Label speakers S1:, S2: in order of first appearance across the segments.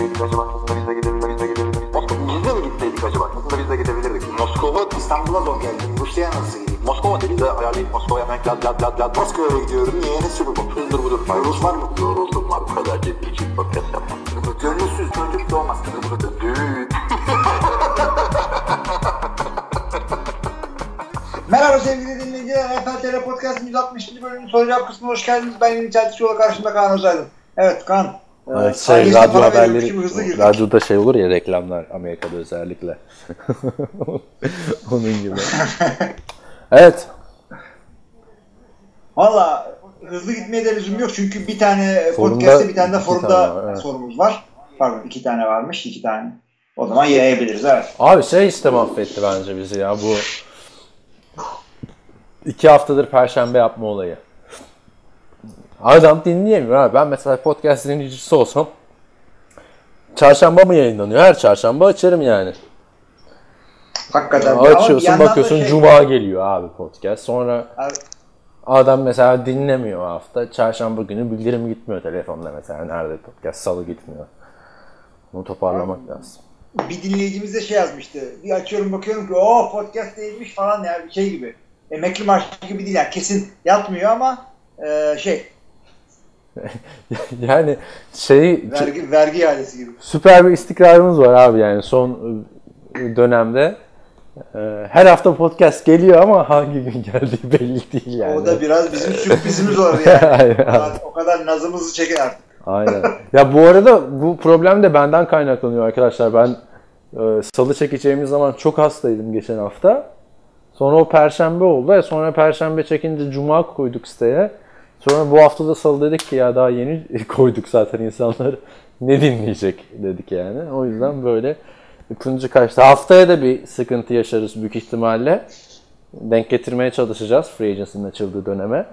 S1: gitseydik acaba? Aslında biz de gidebilirdik. Biz de gidebilirdik. Biz de mi gitseydik acaba? Aslında biz de gidebilirdik. Moskova İstanbul'a zor geldim. Rusya'ya nasıl gideyim? Moskova dedi de ayarlayıp Moskova'ya hemen lad lad lad lad Moskova'ya gidiyorum. Niye? Ne sürü bu? Hızdır budur. Rus var mı? Yoruldum var. Bu kadar ciddi için podcast yapmam. Gönülsüz çocuk doğmaz. Düğün.
S2: Merhaba sevgili dinleyiciler. EFTR Podcast 160. bölümünün soru cevap kısmına hoş geldiniz. Ben Yeni Çeltikçioğlu karşımda Kaan Özaydın. Evet Kaan. E,
S3: Evet, şey,
S2: ailesine
S3: radyo haberleri, radyoda şey olur ya reklamlar Amerika'da özellikle. Onun gibi. evet.
S2: Valla hızlı gitmeye de lüzum yok çünkü bir tane
S3: Forumda
S2: podcast'te bir tane de forumda
S3: tane var, evet.
S2: sorumuz var. Pardon iki tane varmış iki tane. O zaman yayabiliriz evet.
S3: Abi şey işte mahvetti bence bizi ya bu iki haftadır perşembe yapma olayı. Adam dinleyemiyor abi. Ben mesela podcast dinleyicisi olsam çarşamba mı yayınlanıyor? Her çarşamba açarım yani.
S2: Hakikaten. Bir
S3: Açıyorsun bakıyorsun
S2: şey-
S3: cuma geliyor abi podcast. Sonra
S2: Abi,
S3: Adam mesela dinlemiyor hafta. Çarşamba günü bildirim gitmiyor telefonda mesela. Nerede podcast? Salı gitmiyor. Bunu toparlamak lazım.
S2: bir dinleyicimiz de şey yazmıştı. Bir açıyorum bakıyorum ki o podcast değilmiş falan ya bir şey gibi. Emekli maaşı gibi değil yani kesin yatmıyor ama e, şey
S3: yani şey
S2: vergi, vergi iadesi gibi.
S3: süper bir istikrarımız var abi yani son e, dönemde. E, Her hafta podcast geliyor ama hangi gün geldiği belli değil yani.
S2: O da biraz bizim sürprizimiz olur yani.
S3: Aynen.
S2: o, kadar, o kadar nazımızı çeker artık.
S3: Aynen. Ya bu arada bu problem de benden kaynaklanıyor arkadaşlar. Ben e, salı çekeceğimiz zaman çok hastaydım geçen hafta. Sonra o perşembe oldu. E, sonra perşembe çekince cuma koyduk siteye. Sonra bu hafta da salı dedik ki ya daha yeni koyduk zaten insanlar ne dinleyecek dedik yani. O yüzden böyle ikinci kaçtı. Haftaya da bir sıkıntı yaşarız büyük ihtimalle. Denk getirmeye çalışacağız Free Agency'nin açıldığı döneme.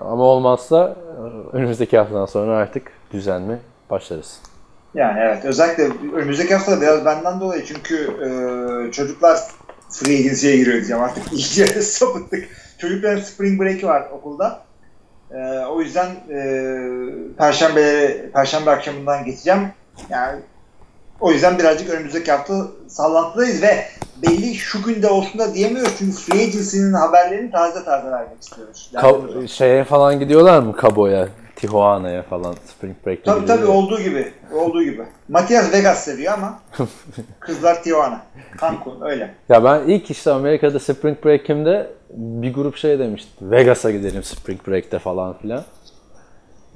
S3: Ama olmazsa e, önümüzdeki haftadan sonra artık düzenli başlarız.
S2: Yani evet özellikle önümüzdeki hafta biraz benden dolayı çünkü e, çocuklar free agency'ye giriyor diyeceğim artık iyice sapıttık. Çocukların spring break'i var okulda. E, o yüzden e, perşembe perşembe akşamından geçeceğim. Yani o yüzden birazcık önümüzdeki hafta sallantıdayız ve belli şu günde olsun da diyemiyoruz çünkü free agency'nin haberlerini taze taze vermek istiyoruz.
S3: Ka- şeye falan gidiyorlar mı Cabo'ya, Tijuana'ya falan Spring Break'te
S2: Tabii tabii olduğu gibi. Olduğu gibi. Matias Vegas seviyor ama kızlar Tijuana. Cancun öyle.
S3: Ya ben ilk işte Amerika'da Spring Break'imde bir grup şey demişti. Vegas'a gidelim Spring Break'te falan filan.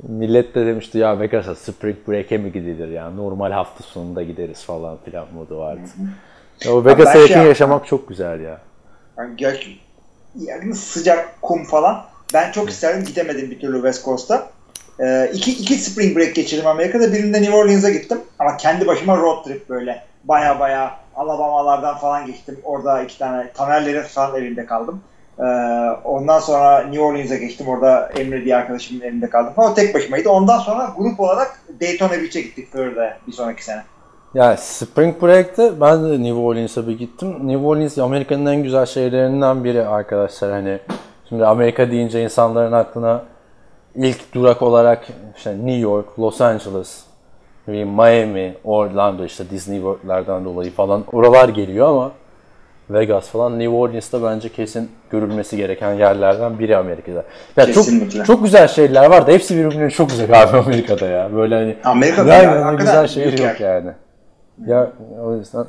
S3: Millet de demişti ya Vegas'a Spring Break'e mi gidilir ya? Normal hafta sonunda gideriz falan filan modu vardı. Ya o Vegas'a
S2: ben
S3: yakın
S2: şey-
S3: yaşamak çok güzel ya.
S2: Yani yani sıcak kum falan. Ben çok isterdim gidemedim bir türlü West Coast'a. Ee, iki, iki spring break geçirdim Amerika'da. Birinde New Orleans'a gittim. Ama kendi başıma road trip böyle. Baya baya Alabama'lardan falan geçtim. Orada iki tane Tanerlerin falan evinde kaldım. Ee, ondan sonra New Orleans'a geçtim. Orada Emre diye arkadaşımın evinde kaldım. Ama tek başımaydı. Ondan sonra grup olarak Daytona Beach'e gittik Florirda'ya bir sonraki sene.
S3: Ya Spring Break'te ben de New Orleans'a bir gittim. New Orleans Amerika'nın en güzel şehirlerinden biri arkadaşlar. Hani şimdi Amerika deyince insanların aklına ilk durak olarak işte New York, Los Angeles, Miami, Orlando işte Disney World'lerden dolayı falan oralar geliyor ama Vegas falan New Orleans'ta bence kesin görülmesi gereken yerlerden biri Amerika'da. Ya çok
S2: Kesinlikle.
S3: çok güzel şehirler var da hepsi birbirinden çok güzel abi Amerika'da ya. Böyle hani
S2: Amerika'da
S3: Yan
S2: ya,
S3: yana
S2: hakikaten
S3: güzel şehir
S2: büyük
S3: yok
S2: yer.
S3: yani. Ya o yüzden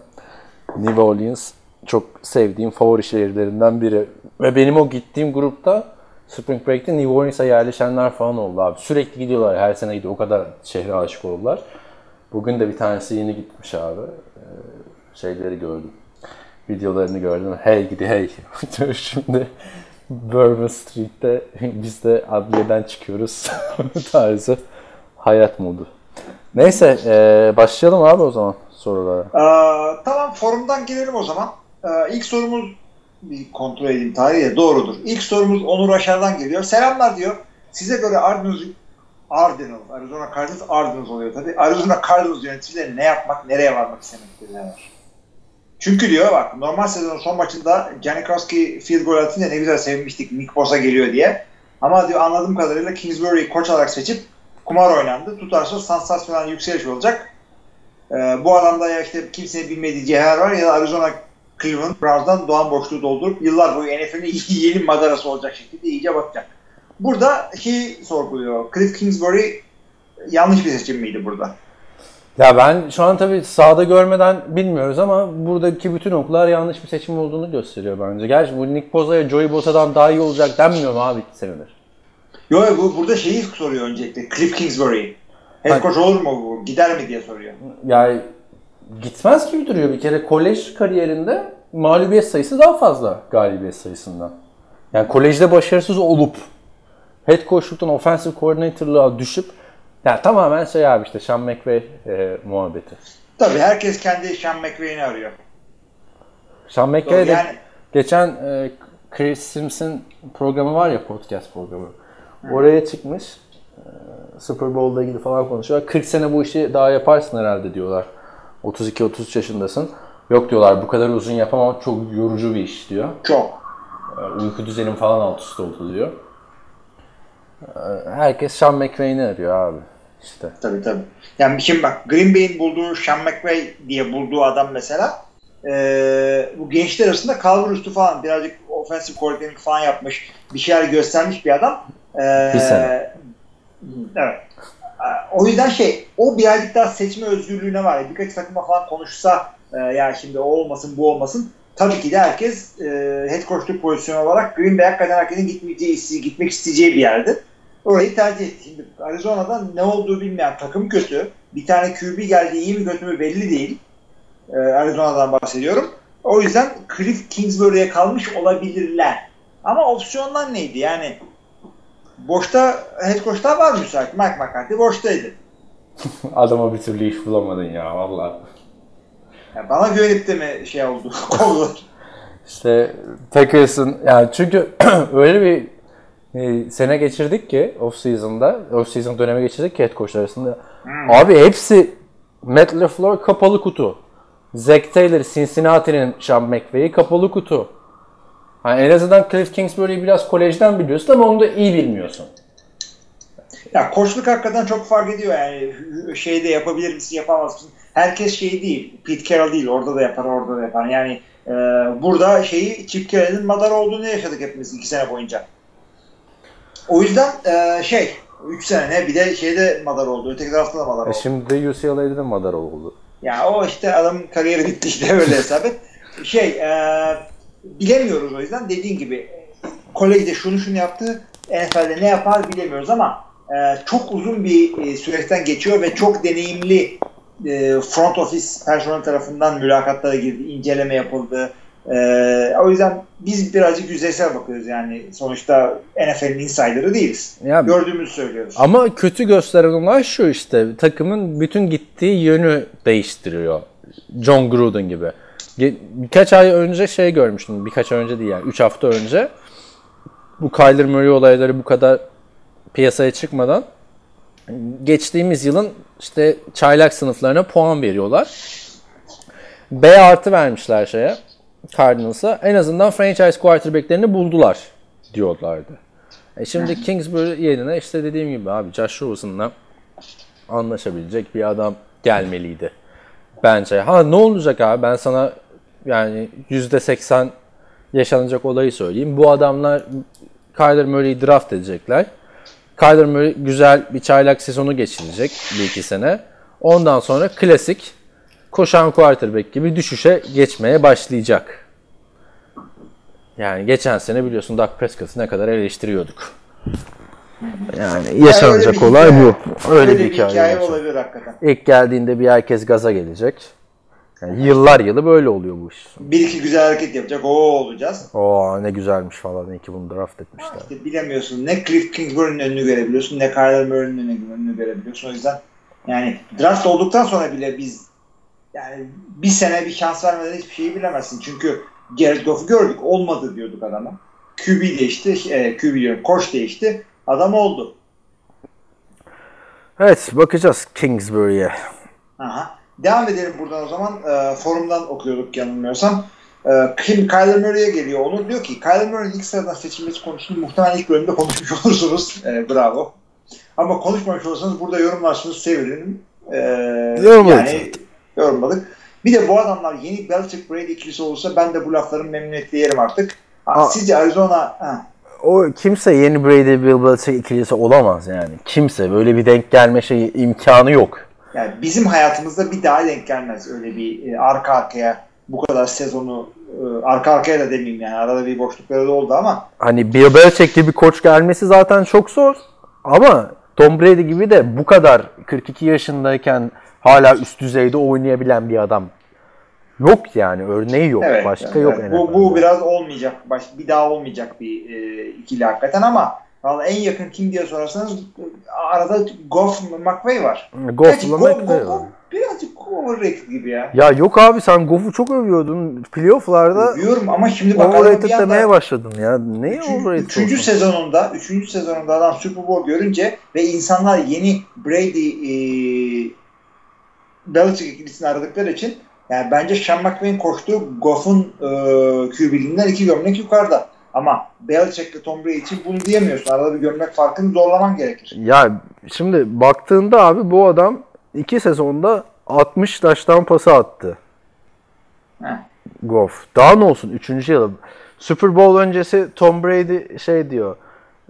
S3: New Orleans çok sevdiğim favori şehirlerinden biri. Ve benim o gittiğim grupta Spring Break'te New Orleans'a yerleşenler falan oldu abi. Sürekli gidiyorlar. Her sene gidiyor. O kadar şehre aşık oldular. Bugün de bir tanesi yeni gitmiş abi. Ee, şeyleri gördüm. Videolarını gördüm. Hey gidi hey. Şimdi Bourbon Street'te biz de adliyeden çıkıyoruz. tarzı hayat modu. Neyse ee, başlayalım abi o zaman sorulara.
S2: Ee, tamam forumdan gelelim o zaman. Ee, ilk sorumuz bir kontrol edeyim tarihi de doğrudur. İlk sorumuz Onur Aşar'dan geliyor. Selamlar diyor. Size göre Cardinals, Cardinals, Arizona Cardinals, Cardinals oluyor tabii. Arizona Cardinals yöneticileri ne yapmak, nereye varmak var? Çünkü diyor bak normal sezonun son maçında Janikowski field goal atınca ne güzel sevinmiştik Nick Bosa geliyor diye. Ama diyor anladığım kadarıyla Kingsbury'yi koç olarak seçip kumar oynandı. Tutarsa sansasyonel yükseliş olacak. E, bu adamda ya işte kimsenin bilmediği cevher var ya da Arizona Cleveland Browns'dan doğan boşluğu doldurup yıllar boyu NFL'in yeni madarası olacak şekilde iyice bakacak. Burada şey sorguluyor. Cliff Kingsbury yanlış bir seçim miydi burada?
S3: Ya ben şu an tabii sahada görmeden bilmiyoruz ama buradaki bütün okular yanlış bir seçim olduğunu gösteriyor bence. Gerçi bu Nick Boza'ya Joey Bosa'dan daha iyi olacak denmiyor mu abi senedir?
S2: Yo yo, bu burada şeyi soruyor öncelikle. Cliff Kingsbury. Head coach olur mu bu? Gider mi diye soruyor.
S3: Yani gitmez gibi duruyor. Bir kere kolej kariyerinde mağlubiyet sayısı daha fazla galibiyet sayısından. Yani kolejde başarısız olup head coachluktan offensive coordinator'lığa düşüp yani tamamen şey abi işte Sean McVay e, muhabbeti.
S2: Tabii herkes kendi Sean McVay'ini arıyor.
S3: Sean McVay de
S2: Yani
S3: geçen e, Chris Simpson programı var ya podcast programı. Oraya çıkmış. E, Super Bowl'la ilgili falan konuşuyor. 40 sene bu işi daha yaparsın herhalde diyorlar. 32-33 yaşındasın. Yok diyorlar bu kadar uzun yapamam çok yorucu bir iş diyor.
S2: çok.
S3: E, Uyku düzenim falan alt üst oldu diyor. E, Herkes Sean McVay'ini arıyor abi. İşte.
S2: Tabii tabii. Yani şimdi bak Green Bay'in bulduğu Sean McVay diye bulduğu adam mesela eee, bu gençler arasında kalbur üstü falan birazcık offensive coordinating falan yapmış. Bir şeyler göstermiş bir adam. Eee,
S3: Bir sene.
S2: Evet. O yüzden şey o birazcık daha seçme özgürlüğüne var. Birkaç takıma falan konuşsa e, ya şimdi o olmasın bu olmasın. Tabii ki de herkes e, head coachluk pozisyonu olarak Green Bay hakikaten herkesin gitmeyeceği, gitmek isteyeceği bir yerdi. Orayı tercih etti. Şimdi Arizona'da ne olduğu bilmeyen takım kötü. Bir tane QB geldi iyi mi kötü mü belli değil. E, Arizona'dan bahsediyorum. O yüzden Cliff Kingsbury'e kalmış olabilirler. Ama opsiyonlar neydi? Yani boşta head coach'ta var müsait. Mike McCarthy boştaydı.
S3: Adama bir türlü iş bulamadın ya vallahi.
S2: Yani bana güvenip de mi şey oldu? Kovdular.
S3: İşte Packers'ın yani çünkü öyle bir e, sene geçirdik ki off season'da, off season dönemi geçirdik ki head coach arasında. Abi hepsi Matt LaFleur kapalı kutu. Zach Taylor Cincinnati'nin Sean McVay'i kapalı kutu. Yani en azından Cliff Kingsbury'yi biraz kolejden biliyorsun ama onu da iyi bilmiyorsun.
S2: Ya koçluk hakikaten çok fark ediyor yani şeyde yapabilir misin yapamaz mısın? Herkes şey değil. Pete Carroll değil. Orada da yapar, orada da yapar. Yani e, burada şeyi Chip Carroll'ın madar olduğunu yaşadık hepimiz iki sene boyunca. O yüzden e, şey 3 sene ne bir de şeyde madar oldu. Öteki tarafta da madar
S3: E
S2: oldu.
S3: şimdi de UCLA'de de madar oldu.
S2: Ya o işte adamın kariyeri bitti işte öyle hesap et. Şey e, bilemiyoruz o yüzden dediğin gibi kolejde şunu şunu yaptı NFL'de ne yapar bilemiyoruz ama e, çok uzun bir e, süreçten geçiyor ve çok deneyimli e, front office personel tarafından mülakatlara girdi, inceleme yapıldı. E, o yüzden biz birazcık yüzeysel bakıyoruz yani sonuçta NFL'in insider'ı değiliz.
S3: Ya
S2: Gördüğümüzü söylüyoruz.
S3: Ama kötü gösteren olay şu işte takımın bütün gittiği yönü değiştiriyor. John Gruden gibi. Birkaç ay önce şey görmüştüm. Birkaç ay önce değil yani. 3 hafta önce. Bu Kyler Murray olayları bu kadar piyasaya çıkmadan geçtiğimiz yılın işte çaylak sınıflarına puan veriyorlar. B artı vermişler şeye. Cardinals'a. En azından franchise quarterback'lerini buldular diyorlardı. E şimdi Kingsbury yerine işte dediğim gibi abi Josh Rosen'la anlaşabilecek bir adam gelmeliydi. Bence. Ha ne olacak abi ben sana yani %80 yaşanacak olayı söyleyeyim. Bu adamlar Kyler Murray'i draft edecekler. Kyler Murray güzel bir çaylak sezonu geçirecek bir iki sene. Ondan sonra klasik koşan quarterback gibi düşüşe geçmeye başlayacak. Yani geçen sene biliyorsun Dak Prescott'ı ne kadar eleştiriyorduk. Yani yaşanacak
S2: bir
S3: olay
S2: hikaye.
S3: bu. Öyle,
S2: Öyle
S3: bir hikaye. olacak.
S2: olabilir hakikaten.
S3: İlk geldiğinde bir herkes gaza gelecek. Yani yıllar yılı böyle oluyor bu iş.
S2: Bir iki güzel hareket yapacak. O olacağız.
S3: Oo ne güzelmiş falan. İyi ki bunu draft etmişler.
S2: İşte bilemiyorsun. Ne Cliff Kingsbury'nin önünü görebiliyorsun ne Kyler Murray'nin önünü, görebiliyorsun. O yüzden yani draft olduktan sonra bile biz yani bir sene bir şans vermeden hiçbir şeyi bilemezsin. Çünkü Jared Goff'u gördük. Olmadı diyorduk adama. QB değişti. E, QB diyorum. Koç değişti. Adam oldu.
S3: Evet bakacağız Kingsbury'e.
S2: Aha. Devam edelim buradan o zaman. E, forumdan okuyorduk yanılmıyorsam. E, Kim Kyler Murray'e geliyor. Onur diyor ki Kyler Murray'in ilk sıradan seçilmesi konusunu muhtemelen ilk bölümde konuşmuş olursunuz. E, bravo. Ama konuşmamış olursanız burada yorumlarsınız sevinirim. E,
S3: Yorumlarız
S2: yani yorumladık. Bir de bu adamlar yeni Belichick Brady ikilisi olursa ben de bu lafların memnuniyetle yerim artık. Ha. Sizce Arizona ha,
S3: O kimse yeni Brady Bill Belichick ikilisi olamaz yani. Kimse böyle bir denk gelme şey imkanı yok.
S2: Yani bizim hayatımızda bir daha denk gelmez öyle bir e, arka arkaya bu kadar sezonu e, arka arkaya da demeyeyim yani arada bir boşlukları da oldu ama
S3: Hani Bill Belichick gibi bir koç gelmesi zaten çok zor. Ama Tom Brady gibi de bu kadar 42 yaşındayken hala üst düzeyde oynayabilen bir adam yok yani. Örneği yok.
S2: Evet,
S3: Başka
S2: evet,
S3: yok.
S2: evet. Bu, bu biraz olmayacak. Baş, bir daha olmayacak bir e, ikili hakikaten ama vallahi en yakın kim diye sorarsanız arada Goff McVay var.
S3: Goff'la
S2: Goff-
S3: McVay var.
S2: Birazcık overrated gibi ya.
S3: Ya yok abi sen Goff'u çok övüyordun. Playoff'larda
S2: Diyorum ama şimdi bak
S3: overrated demeye başladın ya. Ne
S2: üçüncü,
S3: overrated
S2: üçüncü
S3: olsun?
S2: sezonunda üçüncü sezonunda adam Super Bowl görünce ve insanlar yeni Brady e, Belichick ikilisini aradıkları için yani bence Sean McVay'in koştuğu Goff'un e, QB'liğinden iki gömlek yukarıda. Ama Belichick'le Tom Brady için bunu diyemiyorsun. Arada bir gömlek farkını zorlaman gerekir.
S3: Ya şimdi baktığında abi bu adam iki sezonda 60 taştan pası attı.
S2: Heh.
S3: Goff. Daha ne olsun? Üçüncü yılı. Super Bowl öncesi Tom Brady şey diyor.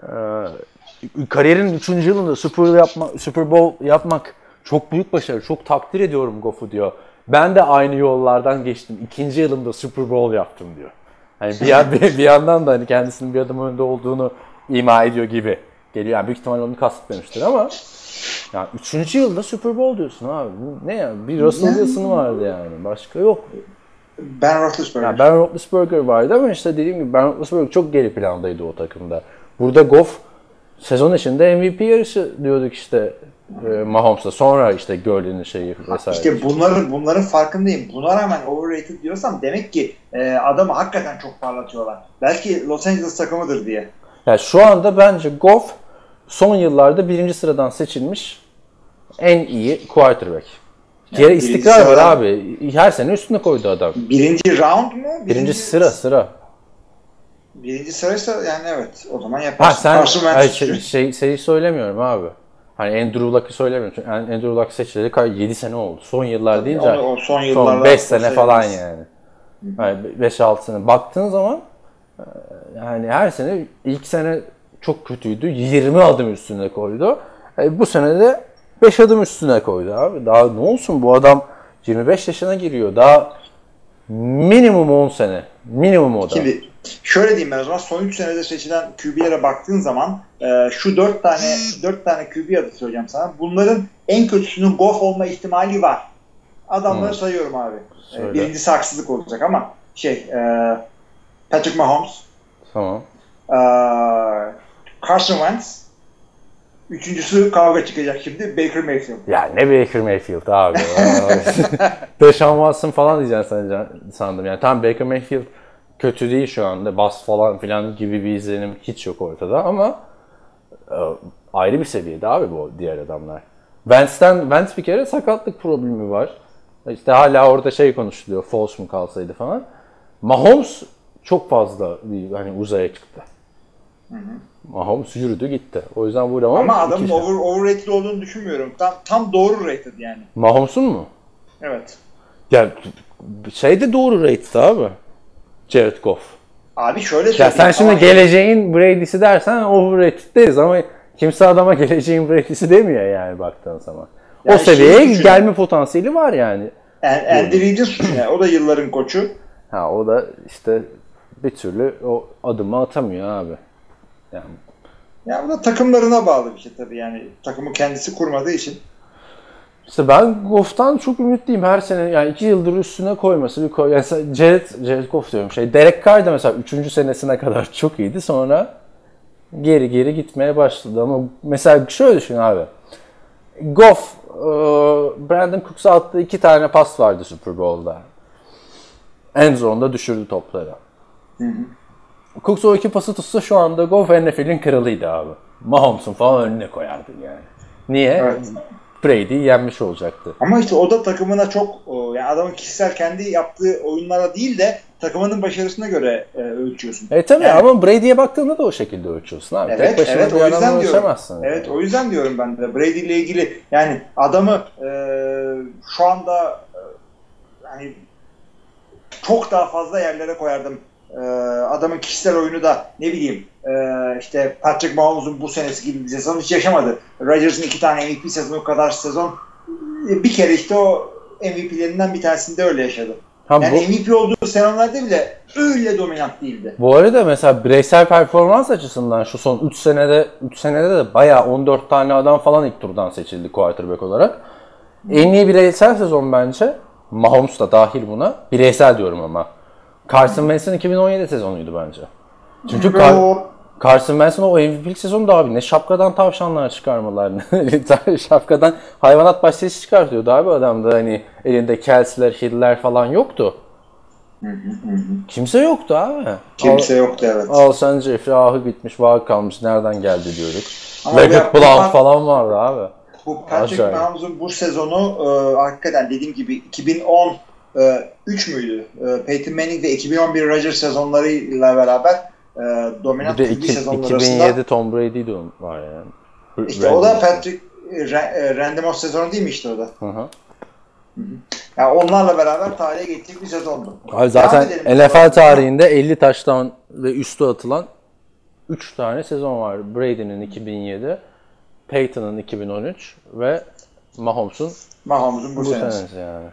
S3: e, kariyerin üçüncü yılında Super, yapma, Super Bowl yapmak çok büyük başarı. Çok takdir ediyorum Goff'u diyor. Ben de aynı yollardan geçtim. İkinci yılımda Super Bowl yaptım diyor. Hani bir, yan- bir, bir yandan da hani kendisinin bir adım önde olduğunu ima ediyor gibi geliyor. Yani büyük ihtimalle onu kastetmemiştir ama yani üçüncü yılda Super Bowl diyorsun abi. Bu ne ya? Bir Russell Wilson vardı yani. Başka yok.
S2: Ben Roethlisberger.
S3: Ya Ben Roethlisberger vardı ama işte dediğim gibi Ben Roethlisberger çok geri plandaydı o takımda. Burada Goff sezon içinde MVP yarışı diyorduk işte Mahomes'la. Sonra işte Gurley'nin şeyi vesaire.
S2: İşte bunların bunların farkındayım. Buna rağmen overrated diyorsam demek ki e, adamı hakikaten çok parlatıyorlar. Belki Los Angeles takımıdır diye.
S3: Yani şu anda bence Goff son yıllarda birinci sıradan seçilmiş en iyi quarterback. Diğer
S2: birinci
S3: istikrar var abi. Her sene üstüne koydu adam.
S2: Birinci round mu?
S3: Birinci sıra sıra.
S2: Birinci sıraysa yani evet o zaman yaparsın.
S3: Ha sen Hayır, şey, şey, şeyi söylemiyorum abi. Hani Andrew Luck'ı söylemiyorum. Çünkü Andrew Luck seçileli 7 sene oldu. Son yıllar deyince
S2: Onu- o son
S3: son 5 sene falan yani. yani 5-6 sene. Baktığın zaman e, yani her sene ilk sene çok kötüydü. 20 adım üstüne koydu. E, bu sene de 5 adım üstüne koydu abi. Daha ne olsun bu adam 25 yaşına giriyor. Daha minimum 10 sene. Minimum o da.
S2: Şimdi şöyle diyeyim ben o zaman son 3 senede seçilen QB'lere baktığın zaman e, şu 4 tane 4 tane QB adı söyleyeceğim sana. Bunların en kötüsünün Goff olma ihtimali var. Adamları
S3: Hı.
S2: sayıyorum abi. E,
S3: Söyle.
S2: birincisi haksızlık olacak ama şey e, Patrick Mahomes,
S3: Tamam.
S2: e, Carson Wentz, üçüncüsü kavga çıkacak şimdi Baker Mayfield.
S3: Ya ne Baker Mayfield abi. Deshaun Watson falan diyeceksin sandım. Yani tam Baker Mayfield kötü değil şu anda. Bas falan filan gibi bir izlenim hiç yok ortada ama e, ayrı bir seviyede abi bu diğer adamlar. Wentz'ten, Wentz bir kere sakatlık problemi var. İşte hala orada şey konuşuluyor. False mu kalsaydı falan. Mahomes çok fazla hani uzaya çıktı. Mahomes yürüdü gitti. O yüzden bu
S2: Ama
S3: iki
S2: adamın over, overrated olduğunu düşünmüyorum. Tam tam doğru rated yani.
S3: Mahomes'un mu?
S2: Evet.
S3: Ya şey de doğru rated abi. Jared Goff.
S2: Abi şöyle
S3: Ya
S2: söyleyeyim.
S3: sen şimdi
S2: ama-
S3: geleceğin Brady'si dersen overrated deriz ama kimse adama geleceğin Brady'si demiyor yani baktığın zaman. o
S2: Yani
S3: seviyeye
S2: şeyi düşün-
S3: gelme potansiyeli var yani.
S2: Andy Reid'in suçu? O da yılların koçu.
S3: Ha o da işte bir türlü o adımı atamıyor abi. Yani
S2: Ya bu da takımlarına bağlı bir şey tabii yani. Takımı kendisi kurmadığı için.
S3: İşte ben Goff'tan çok ümitliyim her sene. Yani iki yıldır üstüne koyması bir koy. Yani Jared, Jared Goff diyorum şey. Derek Carr da mesela üçüncü senesine kadar çok iyiydi. Sonra geri geri gitmeye başladı. Ama mesela şöyle düşün abi. Goff, e, Brandon Cooks'a attığı iki tane pas vardı Super Bowl'da. End zone'da düşürdü topları. Cooks o iki pası tutsa şu anda Goff NFL'in kralıydı abi. Mahomes'un falan önüne koyardı yani. Niye?
S2: Evet.
S3: Brady'yi yenmiş olacaktı.
S2: Ama işte o da takımına çok o, yani adamın kişisel kendi yaptığı oyunlara değil de takımının başarısına göre e, ölçüyorsun.
S3: E tabi
S2: Yani-
S3: ama Brady'ye baktığında da o şekilde ölçüyorsun abi. Tek
S2: Evet,
S3: başına
S2: evet
S3: bir
S2: o
S3: adamla ölçemezsin.
S2: Evet o yüzden diyorum ben de. Brady ile ilgili yani adamı e, şu anda e, hani çok daha fazla yerlere koyardım. Ee, adamın kişisel oyunu da ne bileyim e, işte Patrick Mahomes'un bu senesi gibi bir sezon hiç yaşamadı. Rodgers'ın iki tane MVP sezonu kadar sezon e, bir kere işte o MVP'lerinden bir tanesinde öyle yaşadı.
S3: Ha,
S2: Yani
S3: bu,
S2: MVP olduğu sezonlarda bile öyle dominant değildi.
S3: bu arada mesela bireysel performans açısından şu son 3 senede 3 senede de bayağı 14 tane adam falan ilk turdan seçildi quarterback olarak. En iyi bireysel sezon bence. Mahomes da dahil buna. Bireysel diyorum ama. Carson Wentz'in 2017 sezonuydu bence. Çünkü Car- Carson Wentz'in o MVP'lik sezonu da abi ne şapkadan tavşanlar çıkarmalar ne şapkadan hayvanat bahçesi çıkartıyordu abi adam da hani elinde Kelsey'ler, Hill'ler falan yoktu. Kimse yoktu abi.
S2: kimse yoktu evet.
S3: Al, Alshon Jeffrey ahı bitmiş, vahı kalmış nereden geldi diyorduk. Leggett Blount falan vardı abi.
S2: Bu Patrick. Mahomes'un bu sezonu e, hakikaten dediğim gibi 2010 e, 3 müydü? E, Peyton Manning ve 2011 Rodgers sezonlarıyla beraber e,
S3: Bir
S2: dominant QB
S3: iki-
S2: sezonları
S3: 2007
S2: arasında.
S3: Tom Brady'di var yani.
S2: İşte o da Patrick e, e, Randy Moss sezonu değil mi işte o da?
S3: Hı hı.
S2: Yani onlarla beraber tarihe geçecek bir sezondu.
S3: Abi zaten. NFL tarihinde 50 taştan ve üstü atılan 3 tane sezon var. Brady'nin 2007, Peyton'ın 2013 ve Mahomes'un
S2: Mahomes'un bu,
S3: bu
S2: senesi.
S3: senesi yani.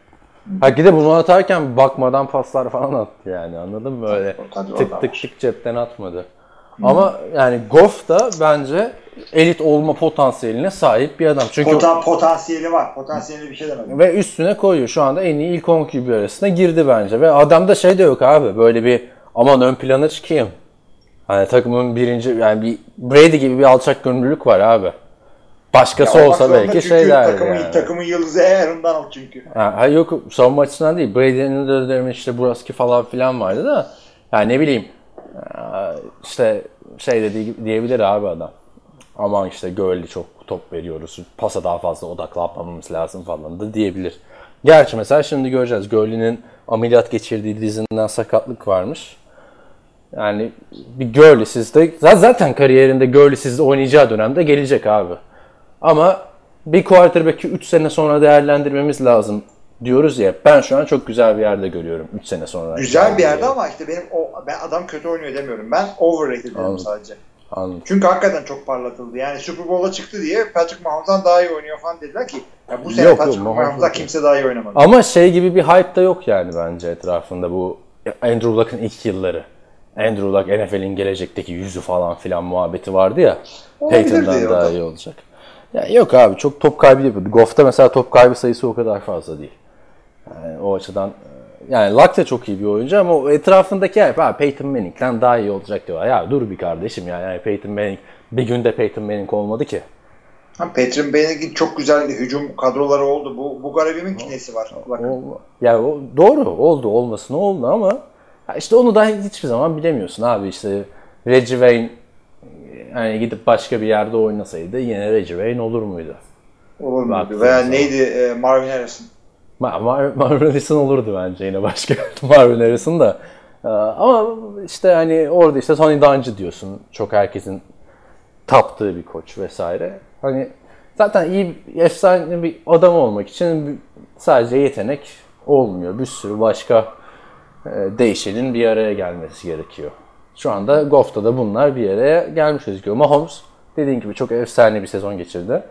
S3: Ha bir de bunu atarken bakmadan paslar falan attı yani anladın mı öyle
S2: Tabii, o
S3: tık tık tık cepten atmadı. Ama yani Goff da bence elit olma potansiyeline sahip bir adam. Çünkü
S2: Potan, potansiyeli var. Potansiyeli bir şey demedim.
S3: ve üstüne koyuyor. Şu anda en iyi ilk 10 QB arasına girdi bence. Ve adamda şey de yok abi. Böyle bir aman ön plana çıkayım. Hani takımın birinci yani bir Brady gibi bir alçak gönüllülük var abi. Başkası
S2: Ya,
S3: olsa belki şey derdi
S2: takımın,
S3: yani.
S2: takımın yıldızı Aaron Donald çünkü.
S3: Ha, hayır yok savunma açısından değil. Brady'nin de dönemi işte Buraski falan filan vardı da. Yani ne bileyim eee, işte şey de diye- diyebilir abi adam. Aman işte Gurley çok top veriyoruz. Pasa daha fazla odaklanmamız lazım falan da diyebilir. Gerçi mesela şimdi göreceğiz. Gurley'nin ameliyat geçirdiği dizinden sakatlık varmış. Yani bir Gurley sizde zaten kariyerinde Gurley sizde oynayacağı dönemde gelecek abi. Ama bir quarterback'i 3 sene sonra değerlendirmemiz lazım diyoruz ya. Ben şu an çok güzel bir yerde görüyorum 3 sene sonra.
S2: Güzel bir yerde ama işte benim o ben adam kötü oynuyor demiyorum. Ben overrated diyorum sadece.
S3: Anladım.
S2: Çünkü hakikaten çok parlatıldı. Yani Super Bowl'a çıktı diye Patrick Mahomes'dan daha iyi oynuyor falan dediler ki ya bu sene
S3: Yok,
S2: Patrick Mahomes'dan kimse daha iyi oynamadı.
S3: Ama şey gibi bir hype da yok yani bence etrafında bu Andrew Luck'ın ilk yılları. Andrew Luck NFL'in gelecekteki yüzü falan filan muhabbeti vardı ya. Peyton'dan daha
S2: da.
S3: iyi olacak. Ya yok abi çok top kaybı yapıyordu. Goff'ta mesela top kaybı sayısı o kadar fazla değil. Yani o açıdan e, yani Luck da çok iyi bir oyuncu ama o etrafındaki hep abi Peyton Manning'den daha iyi olacak diyorlar. Ya dur bir kardeşim ya yani Peyton Manning bir günde Peyton Manning olmadı ki.
S2: Ha, Patrick Manning'in çok güzel hücum kadroları oldu. Bu bu garibinin kinesi var. Bakın.
S3: O, ya o, doğru oldu olmasına oldu ama işte onu da hiçbir zaman bilemiyorsun abi işte Reggie Wayne yani gidip başka bir yerde oynasaydı yine Reggie Wayne olur muydu?
S2: Olur muydu? Veya
S3: zaman.
S2: neydi e, Marvin Harrison.
S3: Ma- Mar- Marvin Harrison olurdu bence yine başka Marvin Harrison da. Ee, Ama işte hani orada işte Tony Dungy diyorsun. Çok herkesin taptığı bir koç vesaire. Hani zaten iyi efsane bir adam olmak için sadece yetenek olmuyor. Bir sürü başka e, değişenin bir araya gelmesi gerekiyor. Şu anda Goff'ta da bunlar bir araya gelmiş gözüküyor. Mahomes dediğin gibi çok efsane bir sezon geçirdi.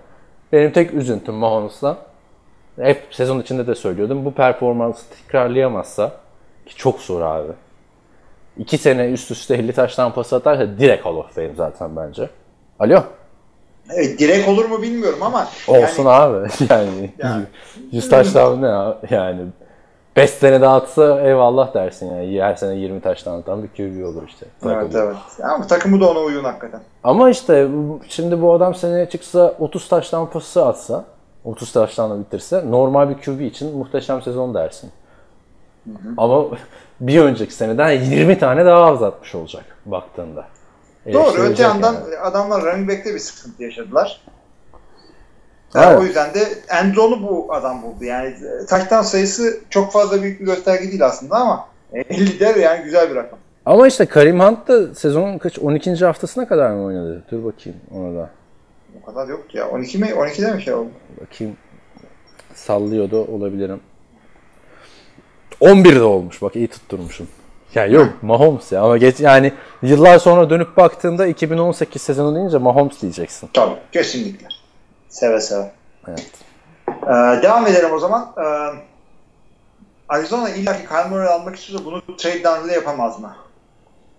S3: Benim tek üzüntüm Mahomes'la hep sezon içinde de söylüyordum. Bu performansı tekrarlayamazsa ki çok zor abi. İki sene üst üste 50 taştan pas atarsa direkt Hall of Fame zaten bence. Alo?
S2: Evet, direkt olur mu bilmiyorum ama
S3: Olsun
S2: yani,
S3: abi. Yani
S2: Yani.
S3: 100 taştan ne ya? Yani 5 sene dağıtsa eyvallah dersin yani. Her sene 20 taştan atan bir QB olur işte.
S2: Evet
S3: Takılıyor.
S2: evet. Ama takımı da ona uygun hakikaten.
S3: Ama işte şimdi bu adam seneye çıksa 30 taştan pası atsa 30 taştanla bitirse normal bir QB için muhteşem sezon dersin. Ama bir önceki seneden 20 tane daha az atmış olacak baktığında.
S2: Doğru. Öte yandan
S3: yani.
S2: adamlar running back'te bir sıkıntı yaşadılar.
S3: Evet.
S2: O yüzden de Enzo'nu bu adam buldu. Yani e, taştan sayısı çok fazla büyük bir gösterge değil aslında ama e, 50 de yani güzel bir rakam.
S3: Ama işte Karim Hunt da sezonun kaç 12. haftasına kadar mı oynadı? Dur bakayım ona da.
S2: O kadar yok ki ya. 12 mi? 12'de mi şey oldu?
S3: Bakayım sallıyordu olabilirim. 11'de olmuş bak iyi tutturmuşum. Yani yok Mahomes ya ama geç yani yıllar sonra dönüp baktığında 2018 sezonu deyince Mahomes diyeceksin.
S2: Tabii kesinlikle. Seve seve.
S3: Evet.
S2: Ee, devam edelim o zaman. Ee, Arizona illaki Kyle Murray almak istiyorsa bunu trade down ile yapamaz mı?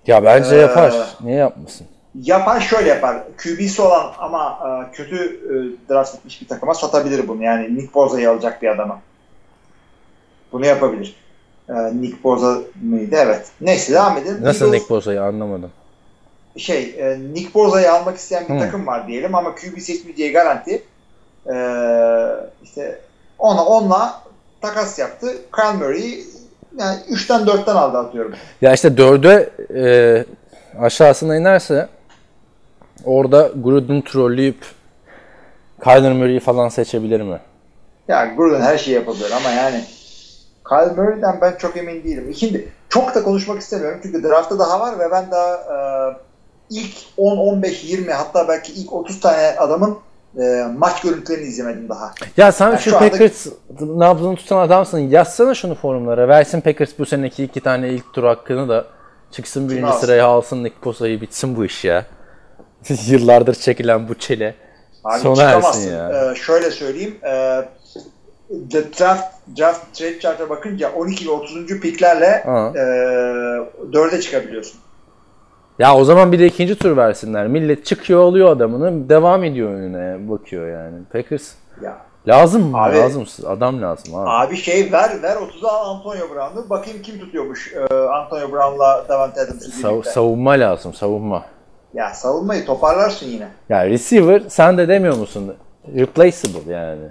S3: Ya bence
S2: Ee,
S3: yapar. Niye yapmasın?
S2: Yapar şöyle yapar. QB'si olan ama e, kötü e, draft etmiş bir takıma satabilir bunu. Yani Nick Boza'yı alacak bir adama. Bunu yapabilir. Ee, Nick Boza mıydı? Evet. Neyse devam edelim.
S3: Nasıl
S2: Eagles-
S3: Nick Boza'yı anlamadım.
S2: Şey e, Nick Boza'yı almak isteyen bir
S3: Hı.
S2: takım var diyelim ama QB seçmeyeceği garanti. E, işte ona onunla takas yaptı. Kyle Murray'i yani 3'ten 4'ten aldı atıyorum.
S3: Ya işte 4'e e, aşağısına inerse orada Gruden trolleyip Kyler Murray'i falan seçebilir mi?
S2: Ya Gruden her şeyi yapabilir ama yani Kyle Murray'den ben çok emin değilim. İkinci çok da konuşmak istemiyorum çünkü draftta daha var ve ben daha e, ilk 10, 15, 20 hatta belki ilk 30 tane adamın e, maç görüntülerini izlemedim daha.
S3: Ya sen
S2: Ya
S3: şu,
S2: şu anda-
S3: Packers nabzını tutan adamsın. Yazsana şunu forumlara. Versin Packers bu seneki iki tane ilk tur hakkını da çıksın birinci
S2: alsın?
S3: sıraya alsın Nick Bosa'yı bitsin bu iş ya. Yıllardır çekilen bu çile.
S2: Abi
S3: Sona ersin ya.
S2: Ee, şöyle söyleyeyim. E, the draft, draft trade chart'a bakınca 12 ve 30. piklerle
S3: Ha.
S2: e, 4'e çıkabiliyorsun.
S3: Ya o zaman bir de ikinci tur versinler. Millet çıkıyor alıyor adamını devam ediyor önüne bakıyor yani. Packers
S2: Ya.
S3: lazım mı?
S2: Abi-
S3: lazım. Adam lazım abi.
S2: Abi şey ver ver 30'a al Antonio Brown'u. Bakayım kim tutuyormuş e, Antonio Brown'la Davante Adams'ı
S3: Sav- savunma lazım savunma.
S2: ya savunmayı toparlarsın yine.
S3: Ya receiver sen de demiyor musun? Replaceable yani.